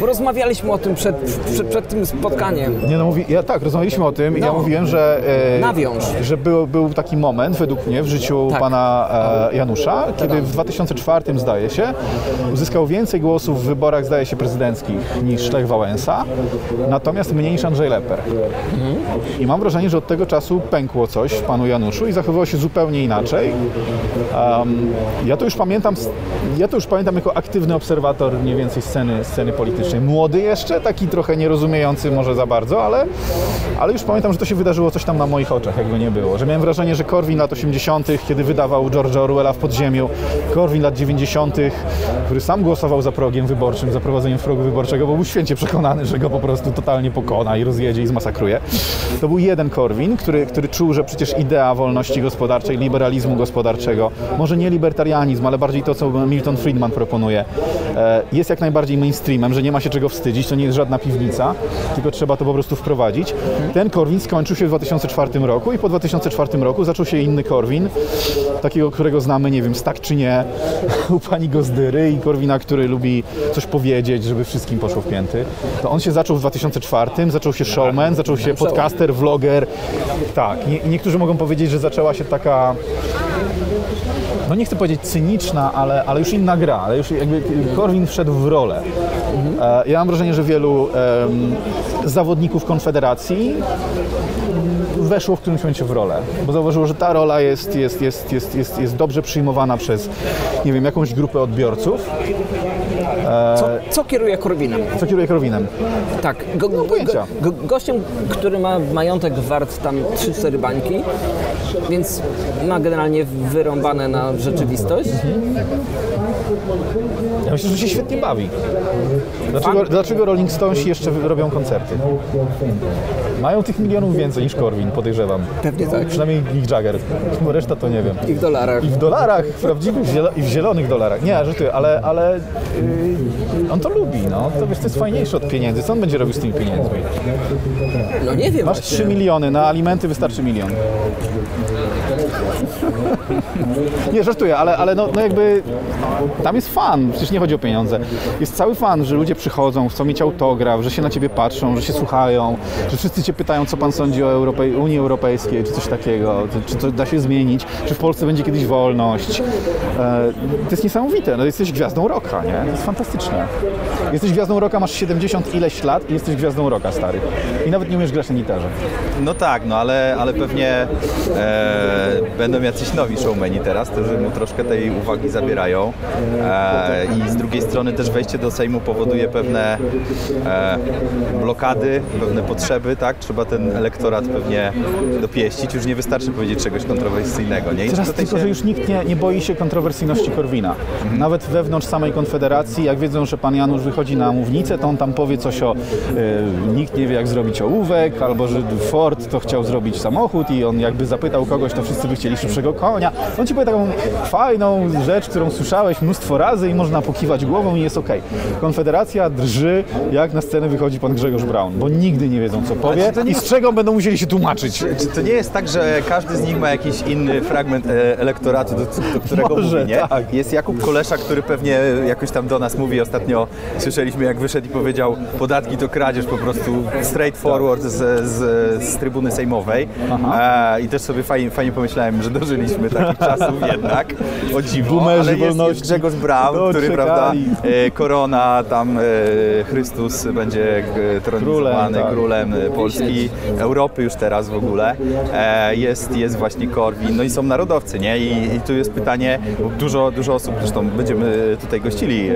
Speaker 3: Bo rozmawialiśmy o tym przed, przed, przed tym spotkaniem.
Speaker 4: Nie no, mówi, ja tak, rozmawialiśmy o tym i ja
Speaker 3: No.
Speaker 4: mówiłem, że, e,
Speaker 3: Nawiąż.
Speaker 4: że był, był taki moment według mnie w życiu
Speaker 3: Tak.
Speaker 4: pana e, Janusza, kiedy w 2004 zdaje się, uzyskał więcej głosów w wyborach zdaje się prezydenckich niż Lech Wałęsa, natomiast mniej niż Andrzej Leper. I mam wrażenie, że od tego czasu pękło coś w panu Januszu i zachowywał się zupełnie inaczej. Um, ja to już pamiętam, ja to już pamiętam jako aktywny obserwator mniej więcej sceny, sceny politycznej. Młody jeszcze, taki trochę nierozumiejący może za bardzo, ale, ale już pamiętam, że to się wydarzyło coś tam na moich oczach, jakby nie było. Że miałem wrażenie, że Korwin lat 80., kiedy wydawał George'a Orwella w podziemiu, Korwin lat 90., który sam głosował za progiem wyborczym, za prowadzeniem progu wyborczego, bo był święcie przekonany, że go po prostu totalnie pokona i rozjedzie i zmasakruje. To był jeden Korwin, który, który czuł, że przecież idea wolności gospodarczej, liberalizmu gospodarczego, może nie libertarianizm, ale bardziej to, co Milton Friedman proponuje, e, jest jak najbardziej mainstreamem, że nie ma się czego wstydzić, to nie jest żadna piwnica, tylko trzeba to po prostu wprowadzić. Ten Korwin skończył się w 2004 roku i po 2004 roku zaczął się inny Korwin, takiego, którego znamy, nie wiem, tak czy nie, u pani Gozdyry i Korwina, który lubi coś powiedzieć, żeby wszystkim poszło w pięty. To on się zaczął w 2004, zaczął się showman, zaczął się podcaster, vloger. Tak, nie, niektórzy mogą powiedzieć, że zaczęła się taka no nie chcę powiedzieć cyniczna, ale, ale już inna gra, ale już jakby Korwin wszedł w rolę. E, Ja mam wrażenie, że wielu em, zawodników Konfederacji weszło w którymś momencie w rolę, bo zauważyło, że ta rola jest, jest, jest, jest, jest, jest dobrze przyjmowana przez, nie wiem, jakąś grupę odbiorców.
Speaker 3: Co, co kieruje Korwinem?
Speaker 4: Co kieruje Korwinem?
Speaker 3: Tak, go, go,
Speaker 4: pojęcia.
Speaker 3: go, gościem, który ma majątek wart tam 3-4 bańki, więc ma generalnie wyrąbane na rzeczywistość.
Speaker 4: Ja myślę, że się świetnie bawi. Dlaczego, dlaczego Rolling Stones jeszcze robią koncerty? Mają tych milionów więcej niż Korwin, podejrzewam.
Speaker 3: Pewnie tak.
Speaker 4: Przynajmniej Mick Jagger. Reszta to nie wiem.
Speaker 3: I w dolarach.
Speaker 4: I w dolarach, prawdziwych, zielo- i w zielonych dolarach. Nie, żartuję, ale, ale yy, on to lubi, no. To, wiesz, to jest fajniejsze od pieniędzy. Co on będzie robił z tymi pieniędzmi?
Speaker 3: No nie wiem
Speaker 4: Masz
Speaker 3: właśnie.
Speaker 4: 3 miliony, na alimenty wystarczy milion. Nie, żartuję, ale, ale no, no jakby tam jest fan, przecież nie chodzi o pieniądze. Jest cały fan, że ludzie przychodzą, chcą mieć autograf, że się na ciebie patrzą, że się słuchają, że wszyscy cię pytają, co pan sądzi o Europej- Unii Europejskiej, czy coś takiego, czy to da się zmienić, czy w Polsce będzie kiedyś wolność. E, to jest niesamowite, no jesteś gwiazdą roka, nie? To jest fantastyczne. Jesteś gwiazdą roka, masz 70 ileś lat i jesteś gwiazdą roka, stary. I nawet nie umiesz grać na gitarze.
Speaker 1: No tak, no ale, ale pewnie e, będą jacyś nowi showmeni teraz, którzy mu troszkę tej uwagi zabierają. E, I z drugiej strony też wejście do Sejmu powoduje pewne e, blokady, pewne potrzeby, tak? Trzeba ten elektorat pewnie dopieścić. Już nie wystarczy powiedzieć czegoś kontrowersyjnego, nie? I
Speaker 4: Teraz tylko, że już nikt nie, nie boi się kontrowersyjności Korwina. Nawet wewnątrz samej Konfederacji, jak wiedzą, że pan Janusz wychodzi na mównicę, to on tam powie coś o y, nikt nie wie jak zrobić ołówek, albo że Ford to chciał zrobić samochód i on jakby zapytał kogoś, to wszyscy by chcieli szybszego konia. On ci powie taką fajną rzecz, którą słyszałeś mnóstwo razy i można pokiwać głową i jest okej. Konfederacja drży, jak na scenę wychodzi pan Grzegorz Braun, bo nigdy nie wiedzą co powie i z czego będą musieli się tłumaczyć.
Speaker 1: Czy to nie jest tak, że każdy z nich ma jakiś inny fragment e, elektoratu, do, do którego
Speaker 4: Może,
Speaker 1: mówi, nie?
Speaker 4: tak.
Speaker 1: Jest Jakub Kolesza, który pewnie jakoś tam do nas mówi ostatnio, słyszeliśmy jak wyszedł i powiedział podatki to kradzież po prostu straight forward z, z, z trybuny sejmowej e, i też sobie fajnie, fajnie pomyślałem, że dożyliśmy takich czasów jednak, o dziwo,
Speaker 4: Boomerzy
Speaker 1: ale jest, jest. Grzegorz Braun,
Speaker 4: No,
Speaker 1: który
Speaker 4: czekali.
Speaker 1: prawda, e, korona, tam e, Chrystus będzie g- tronizowany
Speaker 4: Królem, tak.
Speaker 1: królem e, Polski, Europy już teraz w ogóle, e, jest, jest właśnie Korwin, no i są narodowcy, nie? I, i tu jest pytanie, dużo, dużo osób, zresztą będziemy tutaj gościli e,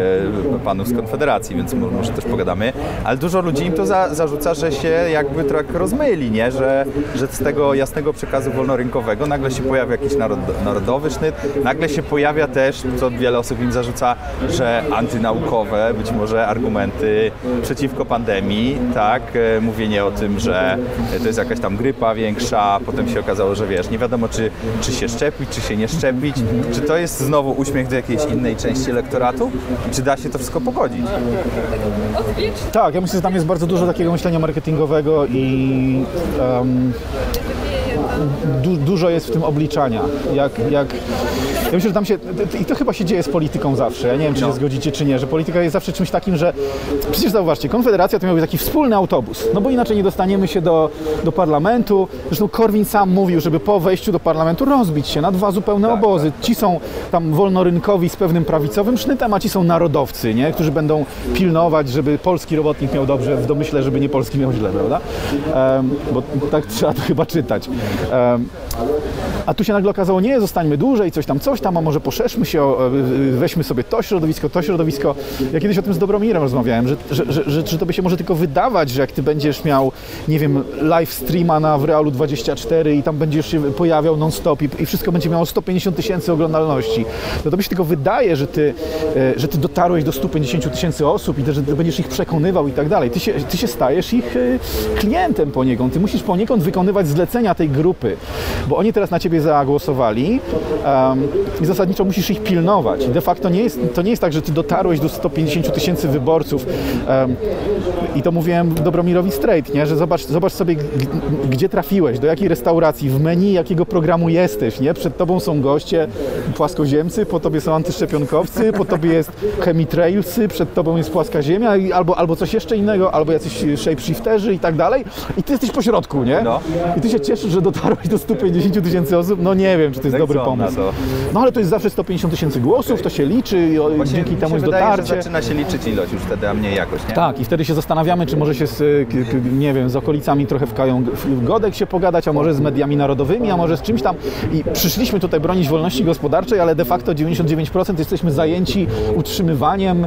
Speaker 1: panów z Konfederacji, więc mo- może też pogadamy, ale dużo ludzi im to za, zarzuca, że się jakby trochę rozmyli, nie? Że, że z tego jasnego przekazu wolnorynkowego nagle się pojawia jakiś narod, narodowy sznyt, nagle się pojawia też, co wiele osób im zarzuca, że antynaukowe być może argumenty przeciwko pandemii, tak, e, mówienie o tym, że to jest jakaś tam grypa większa, potem się okazało, że wiesz, nie wiadomo czy, czy się szczepić, czy się nie szczepić, czy to jest znowu uśmiech do jakiejś innej części elektoratu? Czy da się to wszystko pogodzić?
Speaker 4: Tak, ja myślę, że tam jest bardzo dużo takiego myślenia marketingowego i em, du, dużo jest w tym obliczania. Jak, jak, ja myślę, że tam się, i to chyba się dzieje z polityką zawsze, ja nie wiem, czy się zgodzicie, czy nie, że polityka jest zawsze czymś takim, że przecież zauważcie, Konfederacja to miał być taki wspólny autobus, no bo inaczej nie dostaniemy się do, do parlamentu. Zresztą Korwin sam mówił, żeby po wejściu do parlamentu rozbić się na dwa zupełne obozy. Ci są tam wolnorynkowi z pewnym prawicowym sznytem, a ci są narodowcy, nie? którzy będą pilnować, żeby polski robotnik miał dobrze, w domyśle, żeby nie polski miał źle, prawda? Em, bo tak trzeba to chyba czytać. Em, a tu się nagle okazało, nie, zostańmy dłużej, coś tam, coś tam, a może poszerzmy się, o, e, weźmy sobie to środowisko, to środowisko. Ja kiedyś o tym z Dobromirem rozmawiałem, że, że, że, że, się może tylko wydawać, że jak ty będziesz miał, nie wiem, live streama na w Realu 24 i tam będziesz się pojawiał non-stop i, i wszystko będzie miało 150 tysięcy oglądalności, no to by się tylko wydaje, że ty, e, że ty dotarłeś do 150 tysięcy osób i że ty będziesz ich przekonywał i tak dalej. Ty się, ty się stajesz ich e, klientem poniekąd. Ty musisz poniekąd wykonywać zlecenia tej grupy, bo oni teraz na ciebie zagłosowali em, i zasadniczo musisz ich pilnować. De facto nie jest, to nie jest tak, że ty dotarłeś do 150 tysięcy wyborców em, i to mówiłem Dobromirowi straight, nie? że zobacz, zobacz sobie, gdzie trafiłeś, do jakiej restauracji, w menu jakiego programu jesteś. Nie? Przed tobą są goście płaskoziemcy, po tobie są antyszczepionkowcy, po tobie jest chemitrailsy, przed tobą jest płaska ziemia i albo, albo coś jeszcze innego, albo jacyś shapeshifterzy i tak dalej. I ty jesteś po środku, nie?
Speaker 1: No.
Speaker 4: I ty się cieszysz, że dotarłeś do 150 tysięcy osób. No nie wiem, czy to jest dobry pomysł. No ale to jest zawsze 150 tysięcy głosów, to się liczy
Speaker 1: Właśnie
Speaker 4: dzięki temu jest
Speaker 1: wydaje,
Speaker 4: dotarcie.
Speaker 1: zaczyna się liczyć ilość już wtedy, a mniej jakość, nie?
Speaker 4: Tak, i wtedy się zastanawiamy, czy może się z, nie wiem, z okolicami trochę w Kaju w Godek się pogadać, a może z mediami narodowymi, a może z czymś tam. I przyszliśmy tutaj bronić wolności gospodarczej, ale de facto 99% jesteśmy zajęci utrzymywaniem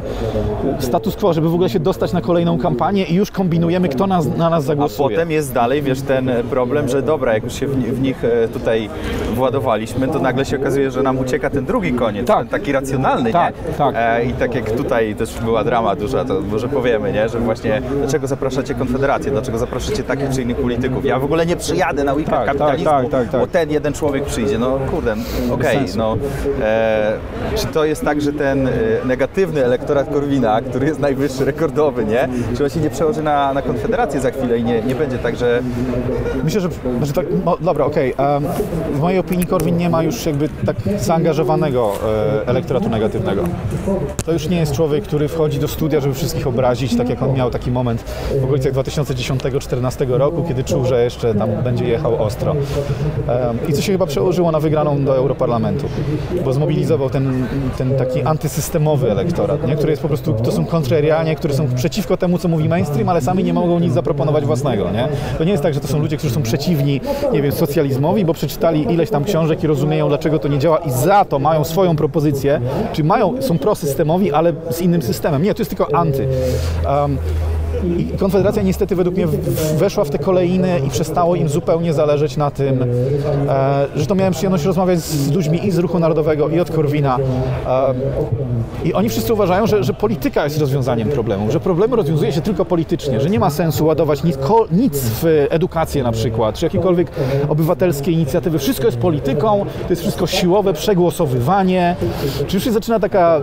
Speaker 4: status quo, żeby w ogóle się dostać na kolejną kampanię i już kombinujemy, kto nas, na nas
Speaker 1: A
Speaker 4: zagłosuje.
Speaker 1: potem jest dalej, wiesz, ten problem, że dobra, jak już się w, w nich e, tutaj władowaliśmy, to nagle się okazuje, że nam ucieka ten drugi koniec,
Speaker 4: Tak.
Speaker 1: ten taki racjonalny,
Speaker 4: Tak,
Speaker 1: nie?
Speaker 4: tak.
Speaker 1: E, I tak jak tutaj też była drama duża, to może powiemy, nie? Że właśnie dlaczego zapraszacie Konfederację, dlaczego zapraszacie takich czy innych polityków? Ja w ogóle nie przyjadę na weekend
Speaker 4: Tak, tak,
Speaker 1: kapitalizmu,
Speaker 4: tak, tak, tak.
Speaker 1: bo ten jeden człowiek przyjdzie. No kurde, okej,
Speaker 4: sensu.
Speaker 1: no. E, czy to jest tak, że ten e, negatywny elektorat Korwina, który jest najwyższy, rekordowy, nie? Czy on się nie przełoży na, na Konfederację za chwilę i nie, nie będzie tak, że
Speaker 4: Myślę, że, że tak, no, dobra, okej. em, w mojej opinii Korwin nie ma już jakby tak zaangażowanego e, elektoratu negatywnego. To już nie jest człowiek, który wchodzi do studia, żeby wszystkich obrazić, tak jak on miał taki moment w okolicach 2010-2014 roku, kiedy czuł, że jeszcze tam będzie jechał ostro. E, I co się chyba przełożyło na wygraną do Europarlamentu, bo zmobilizował ten, ten taki antysystemowy elektorat, nie? który jest po prostu, to są kontrarianie, którzy są przeciwko temu, co mówi mainstream, ale sami nie mogą nic zaproponować własnego. Nie? To nie jest tak, że to są ludzie, którzy są przeciwni, nie wiem, socjalizmowi, bo przeczytali ileś tam książek i rozumieją, dlaczego to nie działa i za to mają swoją propozycję, czyli mają, są prosystemowi, ale z innym systemem. Nie, to jest tylko anty. Um, i Konfederacja niestety według mnie weszła w te kolejny i przestało im zupełnie zależeć na tym, e, to miałem przyjemność rozmawiać z ludźmi i z Ruchu Narodowego, i od Korwina. E, I oni wszyscy uważają, że, że polityka jest rozwiązaniem problemu, że problemy rozwiązuje się tylko politycznie, że nie ma sensu ładować nic, nic w edukację na przykład, czy jakiekolwiek obywatelskie inicjatywy. Wszystko jest polityką, to jest wszystko siłowe, przegłosowywanie. Czy już się zaczyna taka,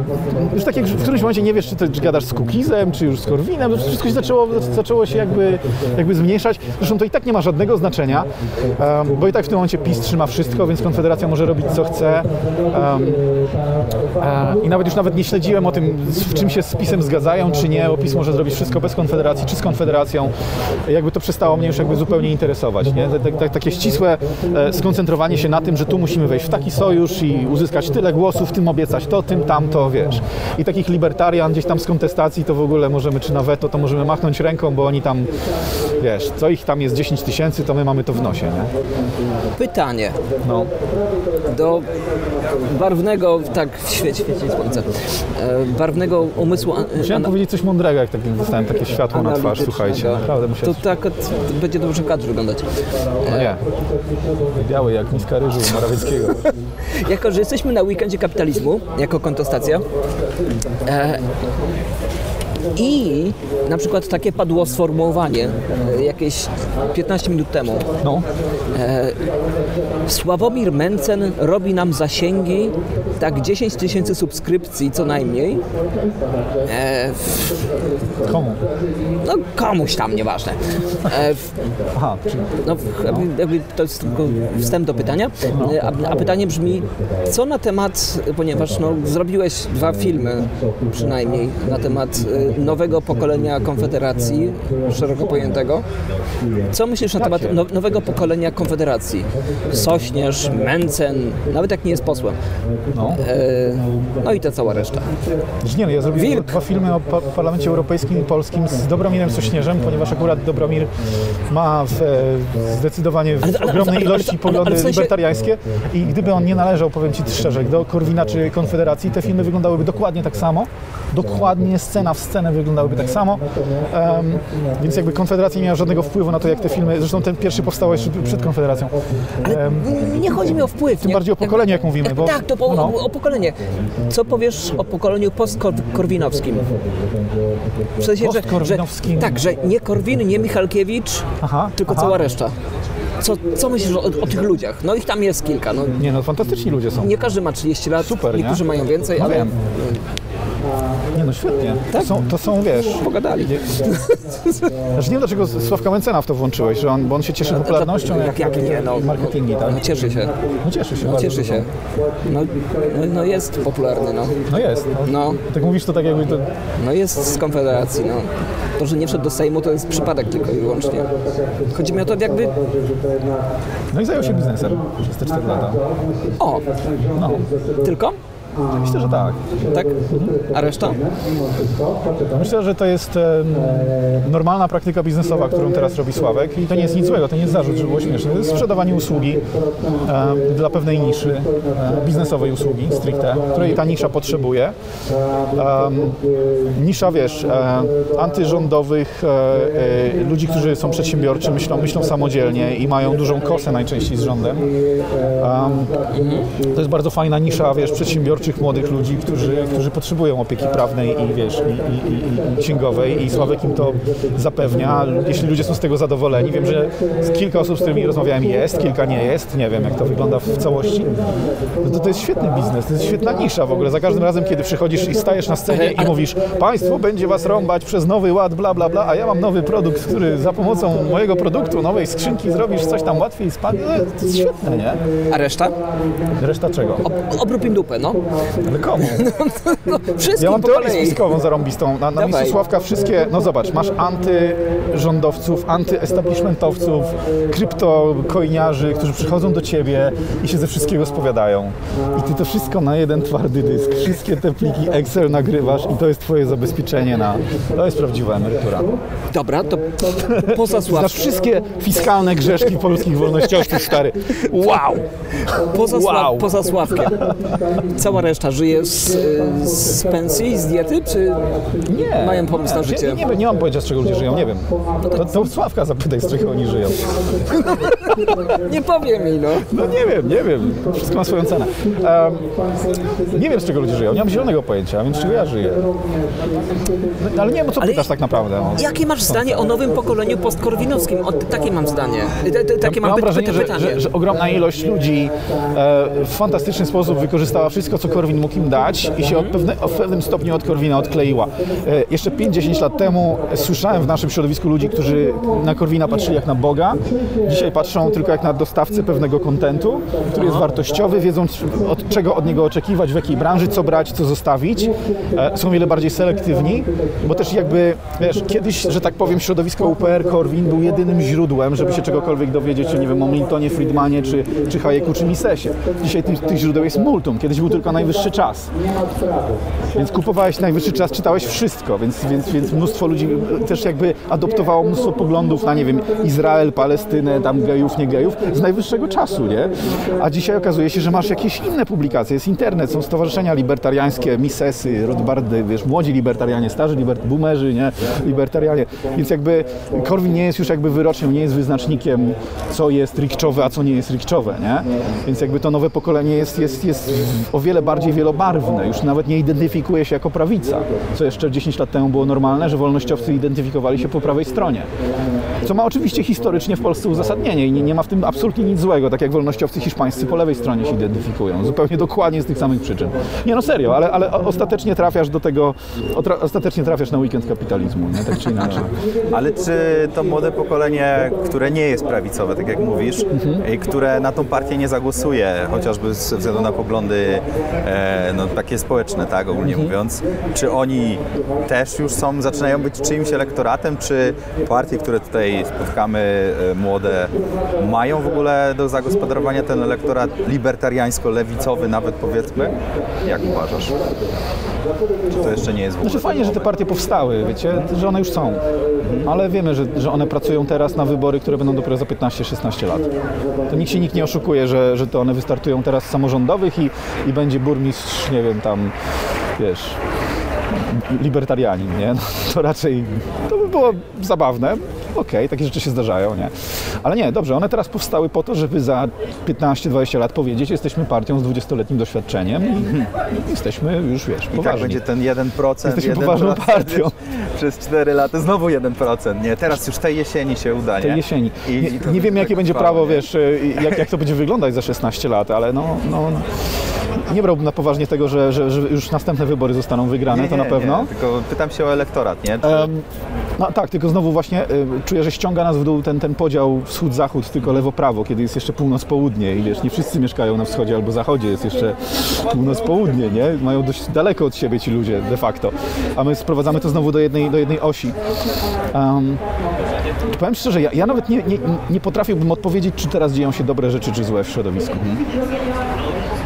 Speaker 4: już tak jak w którymś momencie nie wiesz, czy, to, czy gadasz z Kukizem, czy już z Korwinem, wszystko się zaczęło, zaczęło się jakby, jakby zmniejszać. Zresztą to i tak nie ma żadnego znaczenia, bo i tak w tym momencie PiS trzyma wszystko, więc Konfederacja może robić co chce. E, I nawet już nawet nie śledziłem o tym, w czym się z PiSem zgadzają, czy nie, bo PiS może zrobić wszystko bez Konfederacji, czy z Konfederacją. Jakby to przestało mnie już jakby zupełnie interesować. Nie? Takie ścisłe e, skoncentrowanie się na tym, że tu musimy wejść w taki sojusz i uzyskać tyle głosów, tym obiecać to, tym tamto, wiesz. I takich libertarian gdzieś tam z kontestacji to w ogóle możemy, czy na weto, to możemy machnąć ręką, bo oni tam, wiesz, co ich tam jest 10 tysięcy, to my mamy to w nosie, nie?
Speaker 3: Pytanie
Speaker 4: No.
Speaker 3: do barwnego, tak w świecie, świeci słońce, e, barwnego umysłu an-
Speaker 4: Chciałem
Speaker 3: ana-
Speaker 4: powiedzieć coś mądrego, jak tak dostałem takie światło na twarz,
Speaker 3: analitycznego.
Speaker 4: słuchajcie. Naprawdę musiałem...
Speaker 3: To tak od- będzie dobrze kadr wyglądać.
Speaker 4: No nie. Biały jak miska ryżu Morawieckiego.
Speaker 3: Jako, że jesteśmy na weekendzie kapitalizmu, jako kontostacja, e, i na przykład takie padło sformułowanie e, jakieś 15 minut temu.
Speaker 4: No.
Speaker 3: Sławomir Mencen robi nam zasięgi, tak 10 tysięcy subskrypcji co najmniej. E, w,
Speaker 4: Komu?
Speaker 3: no komuś tam, nieważne. E, w,
Speaker 4: Aha, czyli
Speaker 3: no, jakby, jakby to jest tylko wstęp do pytania. A, a pytanie brzmi, co na temat, ponieważ no, zrobiłeś dwa filmy przynajmniej na temat nowego pokolenia Konfederacji, szeroko pojętego. Co myślisz na temat no, nowego pokolenia Konfederacji? Sośnierz, Mencen, nawet jak nie jest posłem.
Speaker 4: no.
Speaker 3: E, no i ta cała reszta.
Speaker 4: Nie, no, ja zrobiłem
Speaker 3: Wilk.
Speaker 4: dwa filmy o pa- Parlamencie Europejskim i Polskim z Dobromirem Sośnierzem, ponieważ akurat Dobromir ma w, e, zdecydowanie w
Speaker 3: Ale- ale-
Speaker 4: ogromnej
Speaker 3: ale-
Speaker 4: ilości poglądy
Speaker 3: w sensie-
Speaker 4: libertariańskie i gdyby on nie należał, powiem Ci szczerze, do Korwina czy Konfederacji, te filmy wyglądałyby dokładnie tak samo. Dokładnie scena w scenę wyglądałyby tak samo. Em, więc jakby Konfederacja nie miała żadnego wpływu na to, jak te filmy, zresztą ten pierwszy powstał jeszcze przed Konfederacją. Em,
Speaker 3: Nie chodzi mi o wpływ.
Speaker 4: Tym
Speaker 3: nie,
Speaker 4: bardziej o pokolenie, jak mówimy,
Speaker 3: Tak,
Speaker 4: bo-
Speaker 3: tak to po,
Speaker 4: no.
Speaker 3: o, pokolenie. Co powiesz o pokoleniu postkorwinowskim? W sensie, że, że, tak, że nie Korwin, nie Michalkiewicz,
Speaker 4: Aha,
Speaker 3: tylko
Speaker 4: aha.
Speaker 3: cała reszta. Co, co myślisz o, o tych ludziach? No ich tam jest kilka. No,
Speaker 4: Nie no, fantastyczni ludzie są.
Speaker 3: nie każdy ma 30 lat,
Speaker 4: Super, nie?
Speaker 3: niektórzy mają więcej,
Speaker 4: No
Speaker 3: ale
Speaker 4: wiem. Nie no, świetnie. To, są, to są, wiesz...
Speaker 3: pogadali.
Speaker 4: Znaczy nie wiem, dlaczego Sławka Mencena w to włączyłeś, że on, bo on się cieszy popularnością
Speaker 3: Jak, jak nie, no,
Speaker 4: marketingi, tak?
Speaker 3: no cieszy się.
Speaker 4: No cieszy się
Speaker 3: No cieszy się. No, no, no jest popularny, no.
Speaker 4: No jest. No.
Speaker 3: No,
Speaker 4: Tak mówisz to tak jakby to...
Speaker 3: no jest z Konfederacji, no. To, że nie wszedł do Sejmu, to jest przypadek tylko i wyłącznie. Chodzi mi o to, jakby
Speaker 4: No i zajął się biznesem przez te 4 lata.
Speaker 3: O,
Speaker 4: No,
Speaker 3: tylko?
Speaker 4: Myślę, że tak.
Speaker 3: Tak? A reszta?
Speaker 4: Myślę, że to jest normalna praktyka biznesowa, którą teraz robi Sławek i to nie jest nic złego, to nie jest zarzut, żeby było śmieszne. To jest sprzedawanie usługi dla pewnej niszy, biznesowej usługi stricte, której ta nisza potrzebuje. Nisza, wiesz, antyrządowych e, e, ludzi, którzy są przedsiębiorczy, myślą, myślą samodzielnie i mają dużą kosę najczęściej z rządem. Em, to jest bardzo fajna nisza, wiesz, przedsiębiorcza twórczych młodych ludzi, którzy, którzy potrzebują opieki prawnej i wiesz, i, i, i, i księgowej i Sławek im to zapewnia. Jeśli ludzie są z tego zadowoleni, wiem, że kilka osób, z którymi rozmawiałem jest, kilka nie jest, nie wiem jak to wygląda w całości. No to, to jest świetny biznes, to jest świetna nisza w ogóle. Za każdym razem, kiedy przychodzisz i stajesz na scenie i mówisz, państwo będzie was rąbać przez nowy ład, bla, bla, bla, a ja mam nowy produkt, który za pomocą mojego produktu, nowej skrzynki zrobisz coś tam łatwiej spadnie, no, to jest świetne, nie?
Speaker 3: A reszta?
Speaker 4: Reszta czego?
Speaker 3: Obrób im dupę, no.
Speaker 4: Ale komu?
Speaker 3: no wszystkim
Speaker 4: Ja mam teorię spiskową zarąbistą. Na, na miejscu Sławka wszystkie, no zobacz, masz antyrządowców, antyestablishmentowców, kryptokoiniarzy, którzy przychodzą do ciebie i się ze wszystkiego spowiadają. I ty to wszystko na jeden twardy dysk, wszystkie te pliki Excel nagrywasz i to jest twoje zabezpieczenie na... To jest prawdziwa emerytura.
Speaker 3: Dobra, to poza
Speaker 4: Znasz
Speaker 3: Sławkiem,
Speaker 4: wszystkie fiskalne grzeszki polskich wolnościowców, stary. Wow!
Speaker 3: poza, Sła-
Speaker 4: Wow.
Speaker 3: poza Sławkiem, cała reszta żyje z, z pensji, z diety, czy
Speaker 4: Nie.
Speaker 3: mają pomysł na
Speaker 4: Nie,
Speaker 3: życie?
Speaker 4: nie, nie, nie mam pojęcia, z czego ludzie żyją, nie wiem. To, to Sławka zapytaj, z czego oni żyją.
Speaker 3: Nie powiem mi, no.
Speaker 4: No nie wiem, nie wiem. Wszystko ma swoją cenę. Em, nie wiem, z czego ludzie żyją. Nie mam zielonego pojęcia, więc z czego ja żyję. No, ale nie wiem, o co
Speaker 3: Ale-
Speaker 4: pytasz tak naprawdę. No.
Speaker 3: Jakie masz zdanie o nowym pokoleniu postkorwinowskim? O, takie mam zdanie. Te, te, takie
Speaker 4: Ja
Speaker 3: mam
Speaker 4: mam
Speaker 3: py-
Speaker 4: wrażenie,
Speaker 3: py-
Speaker 4: że,
Speaker 3: pytanie.
Speaker 4: że, że ogromna ilość ludzi e, w fantastyczny sposób wykorzystała wszystko, co Korwin mógł im dać i się od pewne, w pewnym stopniu od Korwina odkleiła. E, jeszcze 5-10 lat temu słyszałem w naszym środowisku ludzi, którzy na Korwina patrzyli jak na Boga. Dzisiaj patrzą tylko jak na dostawcę pewnego kontentu, który jest wartościowy, wiedzą od czego od niego oczekiwać, w jakiej branży, co brać, co zostawić. E, są wiele bardziej selektywni, bo też jakby, wiesz, kiedyś, że tak powiem, środowisko UPR Korwin był jedynym źródłem, żeby się czegokolwiek dowiedzieć, czy nie wiem, o Miltonie Friedmanie, czy, czy Hayeku, czy Misesie. Dzisiaj tych, tych źródeł jest multum, kiedyś był tylko najwyższy czas. Więc kupowałeś najwyższy czas, czytałeś wszystko, więc, więc, więc mnóstwo ludzi też jakby adoptowało mnóstwo poglądów na, nie wiem, Izrael, Palestynę, tam gejów, nie gejów, z najwyższego czasu, nie? A dzisiaj okazuje się, że masz jakieś inne publikacje, jest internet, są stowarzyszenia libertariańskie, Misesy, Rothbardy, wiesz, młodzi libertarianie, starzy libert boomerzy, nie? Libertarianie. Więc jakby Korwin nie jest już jakby wyrocznią, nie jest wyznacznikiem, co jest rikczowe, a co nie jest rikczowe, nie? Więc jakby to nowe pokolenie jest, jest, jest o wiele bardziej wielobarwne, już nawet nie identyfikuje się jako prawica, co jeszcze 10 lat temu było normalne, że wolnościowcy identyfikowali się po prawej stronie. Co ma oczywiście historycznie w Polsce uzasadnienie i nie, nie ma w tym absolutnie nic złego, tak jak wolnościowcy hiszpańscy po lewej stronie się identyfikują, zupełnie dokładnie z tych samych przyczyn. Nie no serio, ale, ale ostatecznie trafiasz do tego, ostatecznie trafiasz na weekend kapitalizmu, nie? tak czy inaczej.
Speaker 1: Ale czy to młode pokolenie, które nie jest prawicowe, tak jak mówisz, i które na tą partię nie zagłosuje, chociażby ze względu na poglądy e, no, takie społeczne, tak ogólnie mówiąc, czy oni też już są, zaczynają być czyimś elektoratem, czy partie, które tutaj spotkamy, e, młode, mają w ogóle do zagospodarowania ten elektorat libertariańsko-lewicowy nawet powiedzmy? Jak uważasz? Czy to jeszcze nie jest w ogóle?
Speaker 4: Znaczy fajnie, że te partie powstały, wiecie, że one już są, ale wiemy, że, że one pracują teraz na wybory, które będą dopiero za 15-16 lat. To nikt się nikt nie oszukuje, że, że to one wystartują teraz z samorządowych i, i będzie burmistrz, nie wiem, tam, wiesz, libertarianin, nie? No, to raczej, to by było zabawne. Okej, takie rzeczy się zdarzają, nie? Ale nie, dobrze, one teraz powstały po to, żeby za 15-20 lat powiedzieć, jesteśmy partią z 20-letnim doświadczeniem i jesteśmy już, wiesz,
Speaker 1: I tak
Speaker 4: poważni.
Speaker 1: będzie ten 1%.
Speaker 4: Jesteśmy
Speaker 1: 1%,
Speaker 4: poważną partią.
Speaker 1: Przez 4 lata znowu 1%. Nie, teraz już tej jesieni się uda, nie?
Speaker 4: tej jesieni.
Speaker 1: I-
Speaker 4: Nie,
Speaker 1: i
Speaker 4: nie wiem,
Speaker 1: tak
Speaker 4: jakie będzie
Speaker 1: trwało,
Speaker 4: prawo,
Speaker 1: nie?
Speaker 4: wiesz, y, jak, jak to będzie wyglądać za 16 lat, ale no, no nie brałbym na poważnie tego, że, że, że już następne wybory zostaną wygrane,
Speaker 1: Nie,
Speaker 4: to na pewno.
Speaker 1: Nie, tylko pytam się o elektorat, nie? Czy,
Speaker 4: no tak, tylko znowu właśnie y, czuję, że ściąga nas w dół ten, ten podział wschód-zachód, tylko lewo-prawo, kiedy jest jeszcze północ-południe i wiesz, nie wszyscy mieszkają na wschodzie albo zachodzie, jest jeszcze północ-południe, nie? Mają dość daleko od siebie ci ludzie de facto, a my sprowadzamy to znowu do jednej, do jednej osi. Um, powiem szczerze, ja, ja nawet nie, nie, nie potrafiłbym odpowiedzieć, czy teraz dzieją się dobre rzeczy, czy złe w środowisku.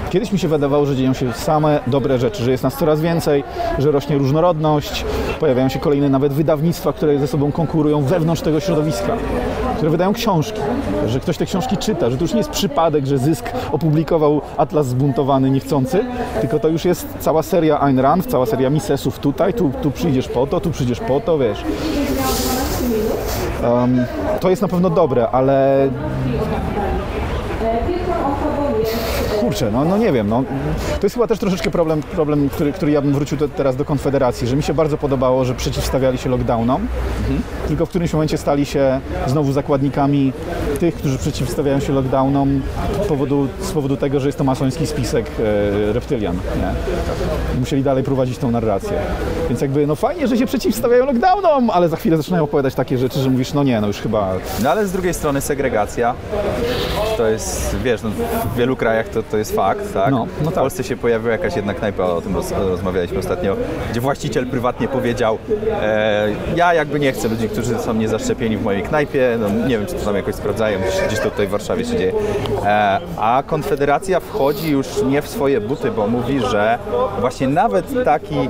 Speaker 4: Kiedyś mi się wydawało, że dzieją się same dobre rzeczy, że jest nas coraz więcej, że rośnie różnorodność, pojawiają się kolejne nawet wydawnictwa, które ze sobą konkurują wewnątrz tego środowiska, które wydają książki, że ktoś te książki czyta, że to już nie jest przypadek, że Zysk opublikował Atlas Zbuntowany Niechcący, tylko to już jest cała seria Ayn Rand, cała seria Misesów tutaj, tu, tu przyjdziesz po to, tu przyjdziesz po to, wiesz. Um, to jest na pewno dobre, ale kurczę, no, no nie wiem, no, to jest chyba też troszeczkę problem, problem który, który ja bym wrócił te, teraz do Konfederacji, że mi się bardzo podobało, że przeciwstawiali się lockdownom, tylko w którymś momencie stali się znowu zakładnikami tych, którzy przeciwstawiają się lockdownom z powodu, z powodu tego, że jest to masoński spisek e, reptylian. Nie? Musieli dalej prowadzić tą narrację. Więc jakby, no fajnie, że się przeciwstawiają lockdownom, ale za chwilę zaczynają opowiadać takie rzeczy, że mówisz, no nie, no już chyba
Speaker 1: No ale z drugiej strony segregacja to jest, wiesz, no, w wielu krajach to, to jest fakt, tak?
Speaker 4: No, no
Speaker 1: W
Speaker 4: tak.
Speaker 1: Polsce się pojawiła jakaś jedna knajpa, o tym roz, rozmawialiśmy ostatnio, gdzie właściciel prywatnie powiedział, e, ja jakby nie chcę ludzi, którzy są niezaszczepieni w mojej knajpie, no nie wiem, czy to tam jakoś sprawdzają, gdzieś, to tutaj w Warszawie się dzieje. E, a Konfederacja wchodzi już nie w swoje buty, bo mówi, że właśnie nawet taki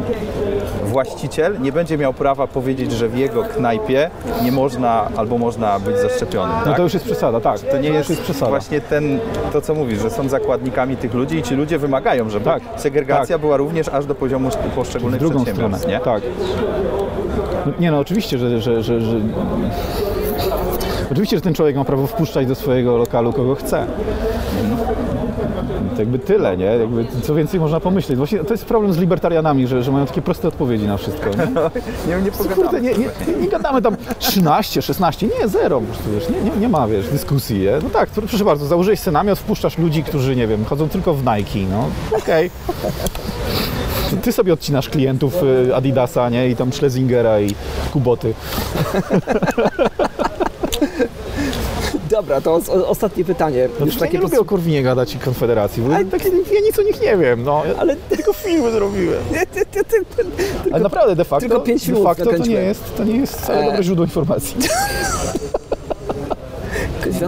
Speaker 1: właściciel nie będzie miał prawa powiedzieć, że w jego knajpie nie można albo można być zaszczepionym.
Speaker 4: No
Speaker 1: tak?
Speaker 4: to już jest przesada, tak.
Speaker 1: To nie jest,
Speaker 4: jest przesada.
Speaker 1: Właśnie ten, to co mówisz, że są zakładnikami tych ludzi i ci ludzie wymagają, żeby
Speaker 4: Tak,
Speaker 1: segregacja
Speaker 4: tak.
Speaker 1: była również aż do poziomu poszczególnych
Speaker 4: drugą stronę.
Speaker 1: przedsiębiorstw, nie?
Speaker 4: Tak. No, nie no, oczywiście, że, że, że, że... Oczywiście, że ten człowiek ma prawo wpuszczać do swojego lokalu kogo chce. To jakby tyle, nie? Jakby co więcej można pomyśleć. Właśnie to jest problem z libertarianami, że, że mają takie proste odpowiedzi na wszystko. Nie?
Speaker 1: Nie, nie
Speaker 4: Kurde,
Speaker 1: pogadamy.
Speaker 4: nie, nie, nie gadamy tam 13, 16, nie, zero, po prostu, wiesz, nie, nie, nie ma, wiesz, dyskusji, nie? No tak, to, proszę bardzo, założyłeś sobie namiot, wpuszczasz ludzi, którzy, nie wiem, chodzą tylko w Nike, no, okej. To Ty sobie odcinasz klientów y, Adidasa, nie? I tam Schlesingera i Kuboty.
Speaker 3: Dobra, to o- ostatnie pytanie.
Speaker 4: No,
Speaker 3: Już
Speaker 4: ja
Speaker 3: takie
Speaker 4: nie lubię o Korwinie gadać i Konfederacji, bo tak, ja nic o nich nie wiem, no. Ale tylko filmy zrobiłem. Ale naprawdę, de facto,
Speaker 3: tylko pięć
Speaker 4: de facto to nie jest, to nie jest wcale
Speaker 3: E.
Speaker 4: dobre źródło informacji.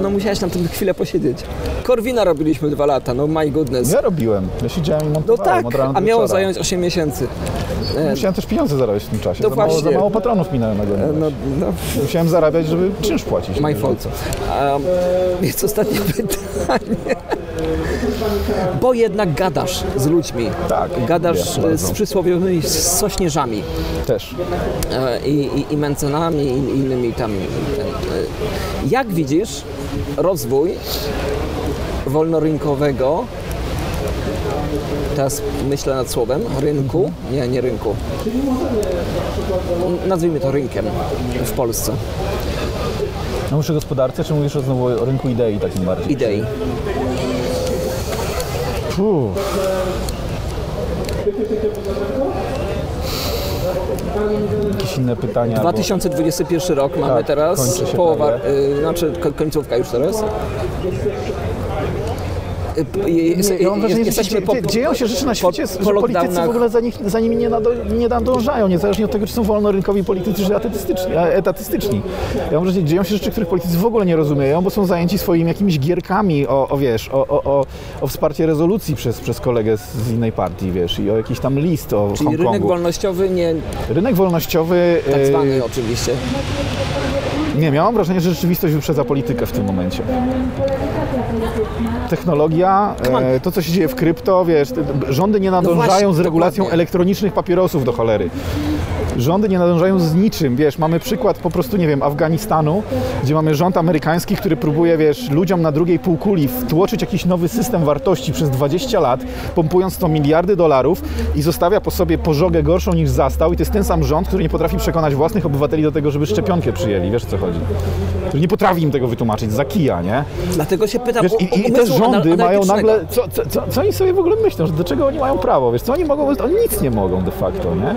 Speaker 3: No musiałeś tam chwilę posiedzieć. Korwina robiliśmy dwa lata, no my goodness.
Speaker 4: Ja robiłem, ja siedziałem i
Speaker 3: No
Speaker 4: montowałem
Speaker 3: tak,
Speaker 4: od rana
Speaker 3: a miało zająć 8 miesięcy. E,
Speaker 4: Musiałem też pieniądze zarabiać w tym czasie.
Speaker 3: No
Speaker 4: za, mało, za mało patronów minąłem na górę.
Speaker 3: No, no,
Speaker 4: Musiałem zarabiać, żeby czynsz płacić.
Speaker 3: my fault. Um, więc ostatnie pytanie. Bo jednak gadasz z ludźmi.
Speaker 4: Tak,
Speaker 3: Gadasz e, z przysłowiowymi sośnierzami
Speaker 4: Też.
Speaker 3: e, i, i, i mencenami i innymi tam. Ten, e, jak widzisz rozwój wolnorynkowego Teraz myślę nad słowem rynku. Nie, nie rynku. Nazwijmy to rynkiem w Polsce.
Speaker 4: No mówisz o gospodarce, czy mówisz o znowu o rynku idei takim bardziej?
Speaker 3: Idei.
Speaker 4: Puh. Jakieś inne pytania? bo-
Speaker 3: 2021 rok mamy
Speaker 4: Tak,
Speaker 3: teraz. Połowa, y, znaczy ko- końcówka już teraz. Y,
Speaker 4: Nie,
Speaker 3: jesteśmy po-
Speaker 4: dzie- dzieją się rzeczy na
Speaker 3: po-
Speaker 4: świecie,
Speaker 3: po
Speaker 4: że politycy w ogóle za, nich, za nimi nie, nado, nie nadążają, niezależnie od tego, czy są wolnorynkowi politycy, czy etatystyczni. etatystyczni. Ja mam wrażenie, że dzieją się rzeczy, których politycy w ogóle nie rozumieją, bo są zajęci swoimi jakimiś gierkami o, o wiesz, o, o, o, wsparcie rezolucji przez, przez kolegę z, innej partii, wiesz, i o jakiś tam list o
Speaker 3: Czyli rynek
Speaker 4: Hongkongu.
Speaker 3: wolnościowy, nie
Speaker 4: Rynek wolnościowy...
Speaker 3: tak zwany oczywiście.
Speaker 4: Nie, miałam wrażenie, że rzeczywistość wyprzedza politykę w tym momencie. Technologia, e, to co się dzieje w krypto, wiesz, rządy nie nadążają
Speaker 3: właśnie,
Speaker 4: z regulacją
Speaker 3: dokładnie.
Speaker 4: elektronicznych papierosów do cholery. Rządy nie nadążają z niczym, wiesz, mamy przykład po prostu, nie wiem, Afganistanu, gdzie mamy rząd amerykański, który próbuje, wiesz, ludziom na drugiej półkuli wtłoczyć jakiś nowy system wartości przez 20 lat, pompując to miliardy dolarów i zostawia po sobie pożogę gorszą niż zastał i to jest ten sam rząd, który nie potrafi przekonać własnych obywateli do tego, żeby szczepionkę przyjęli, wiesz o co chodzi? Który nie potrafi im tego wytłumaczyć, za kija, nie?
Speaker 3: Dlatego się pytam
Speaker 4: Wiesz,
Speaker 3: o,
Speaker 4: i, I te rządy mają nagle, co, co, co, co oni sobie w ogóle myślą, że do czego oni mają prawo, wiesz, co oni mogą, oni nic nie mogą de facto, nie?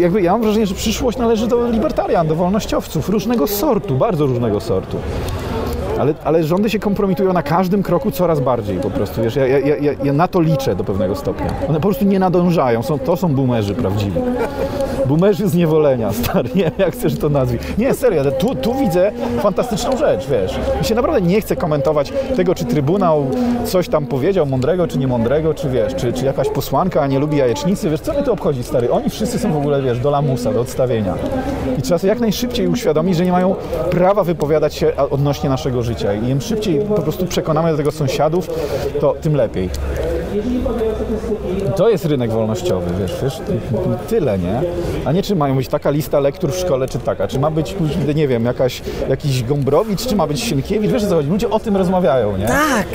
Speaker 4: Jakby ja mam wrażenie, że przyszłość należy do libertarian, do wolnościowców, różnego sortu, bardzo różnego sortu. Ale, ale rządy się kompromitują na każdym kroku coraz bardziej po prostu, wiesz, ja, ja, ja, ja na to liczę do pewnego stopnia. One po prostu nie nadążają, są, to są boomerzy prawdziwi. Boomerzy z niewolenia, stary, nie jak chcesz to nazwać. Nie, serio, tu, tu widzę fantastyczną rzecz, wiesz. Mi się naprawdę nie chce komentować tego, czy Trybunał coś tam powiedział mądrego, czy niemądrego, czy wiesz, czy, czy jakaś posłanka nie lubi jajecznicy, wiesz, co mnie to obchodzi, stary? Oni wszyscy są w ogóle, wiesz, do lamusa, do odstawienia. I trzeba sobie jak najszybciej uświadomić, że nie mają prawa wypowiadać się odnośnie naszego życia. I im szybciej po prostu przekonamy do tego sąsiadów, to tym lepiej. To jest rynek wolnościowy, wiesz, wiesz, tyle, nie? A nie czy mają być taka lista lektur w szkole, czy taka, czy ma być, nie wiem, jakaś, jakiś Gombrowicz, czy ma być Sienkiewicz, wiesz o co chodzi, ludzie o tym rozmawiają, nie?
Speaker 3: Tak!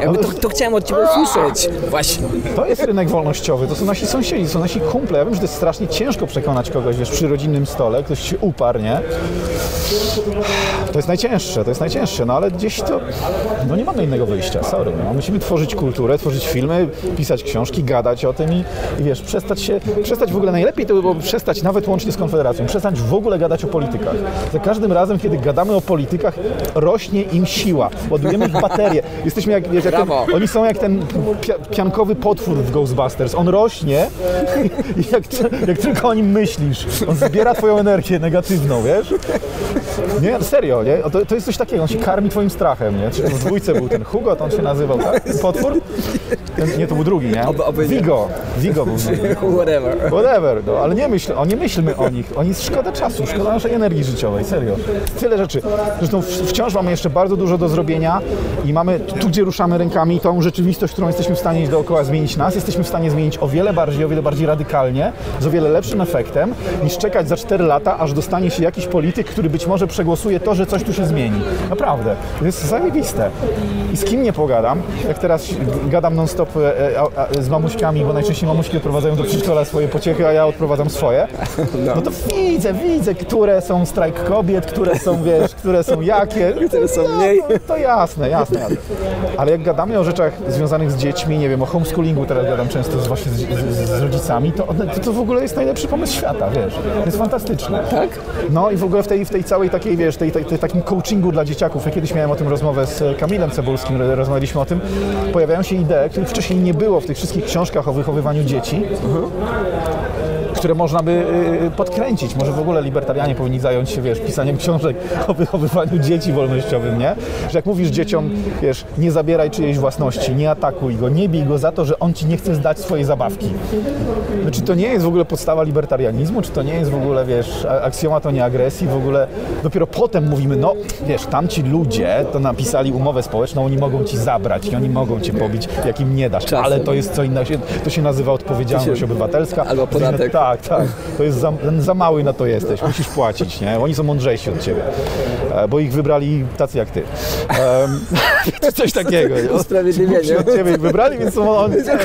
Speaker 3: Jakby to, to chciałem od Ciebie usłyszeć. Właśnie.
Speaker 4: To jest rynek wolnościowy, to są nasi sąsiedzi, to są nasi kumple. Ja wiem, że to jest strasznie ciężko przekonać kogoś, wiesz, przy rodzinnym stole, ktoś się uparł, nie? To jest najcięższe, to jest najcięższe, no ale gdzieś to, no nie mamy innego wyjścia, sorry, no. Musimy tworzyć kulturę, tworzyć filmy, pisać książki, gadać o tym i, i wiesz, przestać się, przestać w ogóle, najlepiej to by było przestać nawet łącznie z Konfederacją, przestać w ogóle gadać o politykach. Za każdym razem, kiedy gadamy o politykach, rośnie im siła, ładujemy ich baterie. Jesteśmy jak, wiesz, jak ten, oni są jak ten pia piankowy potwór w Ghostbusters. On rośnie jak, jak tylko o nim myślisz, on zbiera twoją energię negatywną, wiesz? Nie, serio, nie? To, to jest coś takiego, on się karmi twoim strachem, nie? Czy w dwójce był ten Hugo, to on się nazywał, tak? Potwór? Ten, nie, to był drugi, nie?
Speaker 3: Oby nie.
Speaker 4: Vigo. Vigo był drugi.
Speaker 3: Whatever.
Speaker 4: Whatever, no, ale nie, myśl, o, nie myślmy o nich. Oni szkoda czasu, szkoda naszej energii życiowej, serio. Tyle rzeczy. Zresztą wciąż mamy jeszcze bardzo dużo do zrobienia i mamy tu, gdzie ruszamy rękami, tą rzeczywistość, którą jesteśmy w stanie dookoła zmienić nas, jesteśmy w stanie zmienić o wiele bardziej, o wiele bardziej radykalnie, z o wiele lepszym efektem, niż czekać za 4 lata, aż dostanie się jakiś polityk, który być może przegłosuje to, że coś tu się zmieni. Naprawdę. To jest zajebiste. I z kim nie pogadam, jak teraz gadam non-stop z mamuśkami, bo najczęściej mamuśki odprowadzają do przedszkola swoje pociechy, a ja odprowadzam swoje, no to widzę, widzę, które są strajk kobiet, które są, wiesz, które są jakie.
Speaker 3: Które są
Speaker 4: No,
Speaker 3: mniej.
Speaker 4: To, to jasne, jasne, jasne. Ale jak gadamy o rzeczach związanych z dziećmi, nie wiem, o homeschoolingu teraz gadam często z, właśnie z, z, z rodzicami, to, to to w ogóle jest najlepszy pomysł świata, wiesz. To jest fantastyczne.
Speaker 3: Tak?
Speaker 4: No i w ogóle w tej, w tej całej takiej, wiesz, tej, tej, tej takim coachingu dla dzieciaków, ja kiedyś miałem o tym rozmowę z Kamilem Cebulskim, rozmawialiśmy o tym, pojawiają się idee, których wcześniej nie było w tych wszystkich książkach o wychowywaniu dzieci, które można by y, podkręcić. Może w ogóle libertarianie powinni zająć się, wiesz, pisaniem książek o wychowywaniu dzieci wolnościowym, nie? Że jak mówisz dzieciom, wiesz, nie zabieraj czyjejś własności, nie atakuj go, nie bij go za to, że on ci nie chce zdać swojej zabawki. No, czy to nie jest w ogóle podstawa libertarianizmu? Czy to nie jest w ogóle, wiesz, a- aksjomat o nieagresji? W ogóle dopiero potem mówimy, no, wiesz, tamci ludzie to napisali umowę społeczną, oni mogą ci zabrać i oni mogą cię pobić, jak im nie dasz.
Speaker 3: Czasem.
Speaker 4: Ale to jest co innego. To się nazywa odpowiedzialność
Speaker 3: To
Speaker 4: obywatelska.
Speaker 3: albo podatek.
Speaker 4: Tak, tak. To jest za, za mały na to jesteś. Musisz płacić, nie? Oni są mądrzejsi od ciebie, e, bo ich wybrali tacy jak ty. Um, coś takiego.
Speaker 3: Usprawiedliwienie.
Speaker 4: Od ciebie ich wybrali, więc są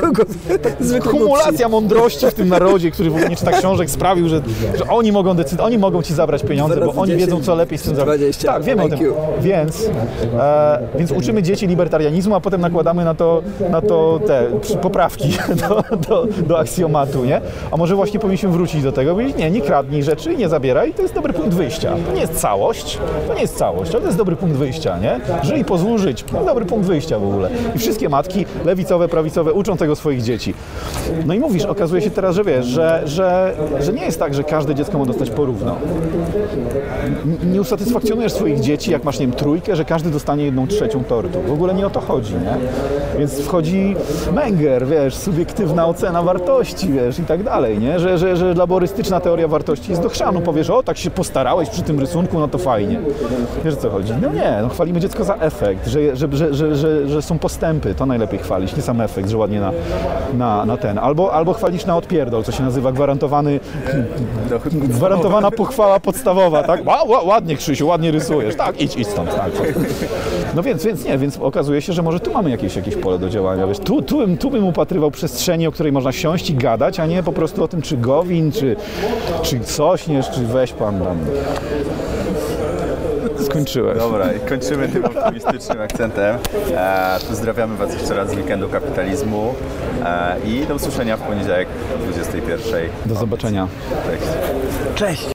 Speaker 3: kogo? Zwykłego
Speaker 4: kumulacja mądrości w tym narodzie, który w ogóle czyta książek, sprawił, że, że oni mogą decydować, oni mogą ci zabrać pieniądze, bo oni
Speaker 3: 10,
Speaker 4: wiedzą, co lepiej z tym zrobić.
Speaker 3: 20
Speaker 4: Tak, wiemy o tym. Więc, e, więc uczymy dzieci libertarianizmu, a potem nakładamy na to, na to te poprawki do, do, do aksjomatu, nie? A może właśnie powinniśmy wrócić do tego, powiedzieć, nie, nie kradnij rzeczy, nie zabieraj, to jest dobry punkt wyjścia. To nie jest całość, to nie jest całość, ale to jest dobry punkt wyjścia, nie? Żyj pozwól żyć, to dobry punkt wyjścia w ogóle. I wszystkie matki, lewicowe, prawicowe, uczą tego swoich dzieci. No i mówisz, okazuje się teraz, że wiesz, że, że, że nie jest tak, że każde dziecko ma dostać porówno. Nie usatysfakcjonujesz swoich dzieci, jak masz, nie wiem, trójkę, że każdy dostanie jedną trzecią tortu. W ogóle nie o to chodzi, nie? Więc wchodzi Menger, wiesz, subiektywna ocena wartości, wiesz, i tak dalej, nie? Że, że, że laborystyczna teoria wartości jest do chrzanu. Powiesz, o, tak się postarałeś przy tym rysunku, no to fajnie. Wiesz, o co chodzi? No nie, no chwalimy dziecko za efekt, że, że, że, że, że, że są postępy, to najlepiej chwalić, nie sam efekt, że ładnie na, na, na ten. Albo, albo chwalić na odpierdol, co się nazywa gwarantowany, gwarantowana pochwała podstawowa, tak? Ła, ła, ładnie Krzysiu, ładnie rysujesz, tak, idź, idź stąd, tak. No więc, więc nie, więc okazuje się, że może tu mamy jakieś, jakieś pole do działania, wiesz, tu, tu, tu bym upatrywał przestrzeni, o której można siąść i gadać, a nie po prostu o tym, czy Gowin, czy, czy Sośnierz, czy weź pan tam. Skończyłeś.
Speaker 1: Dobra, i kończymy tym optymistycznym akcentem. E, pozdrawiamy Was jeszcze raz z Weekendu Kapitalizmu e, i do usłyszenia w poniedziałek o 21.
Speaker 4: Do zobaczenia.
Speaker 1: Cześć.
Speaker 3: Cześć!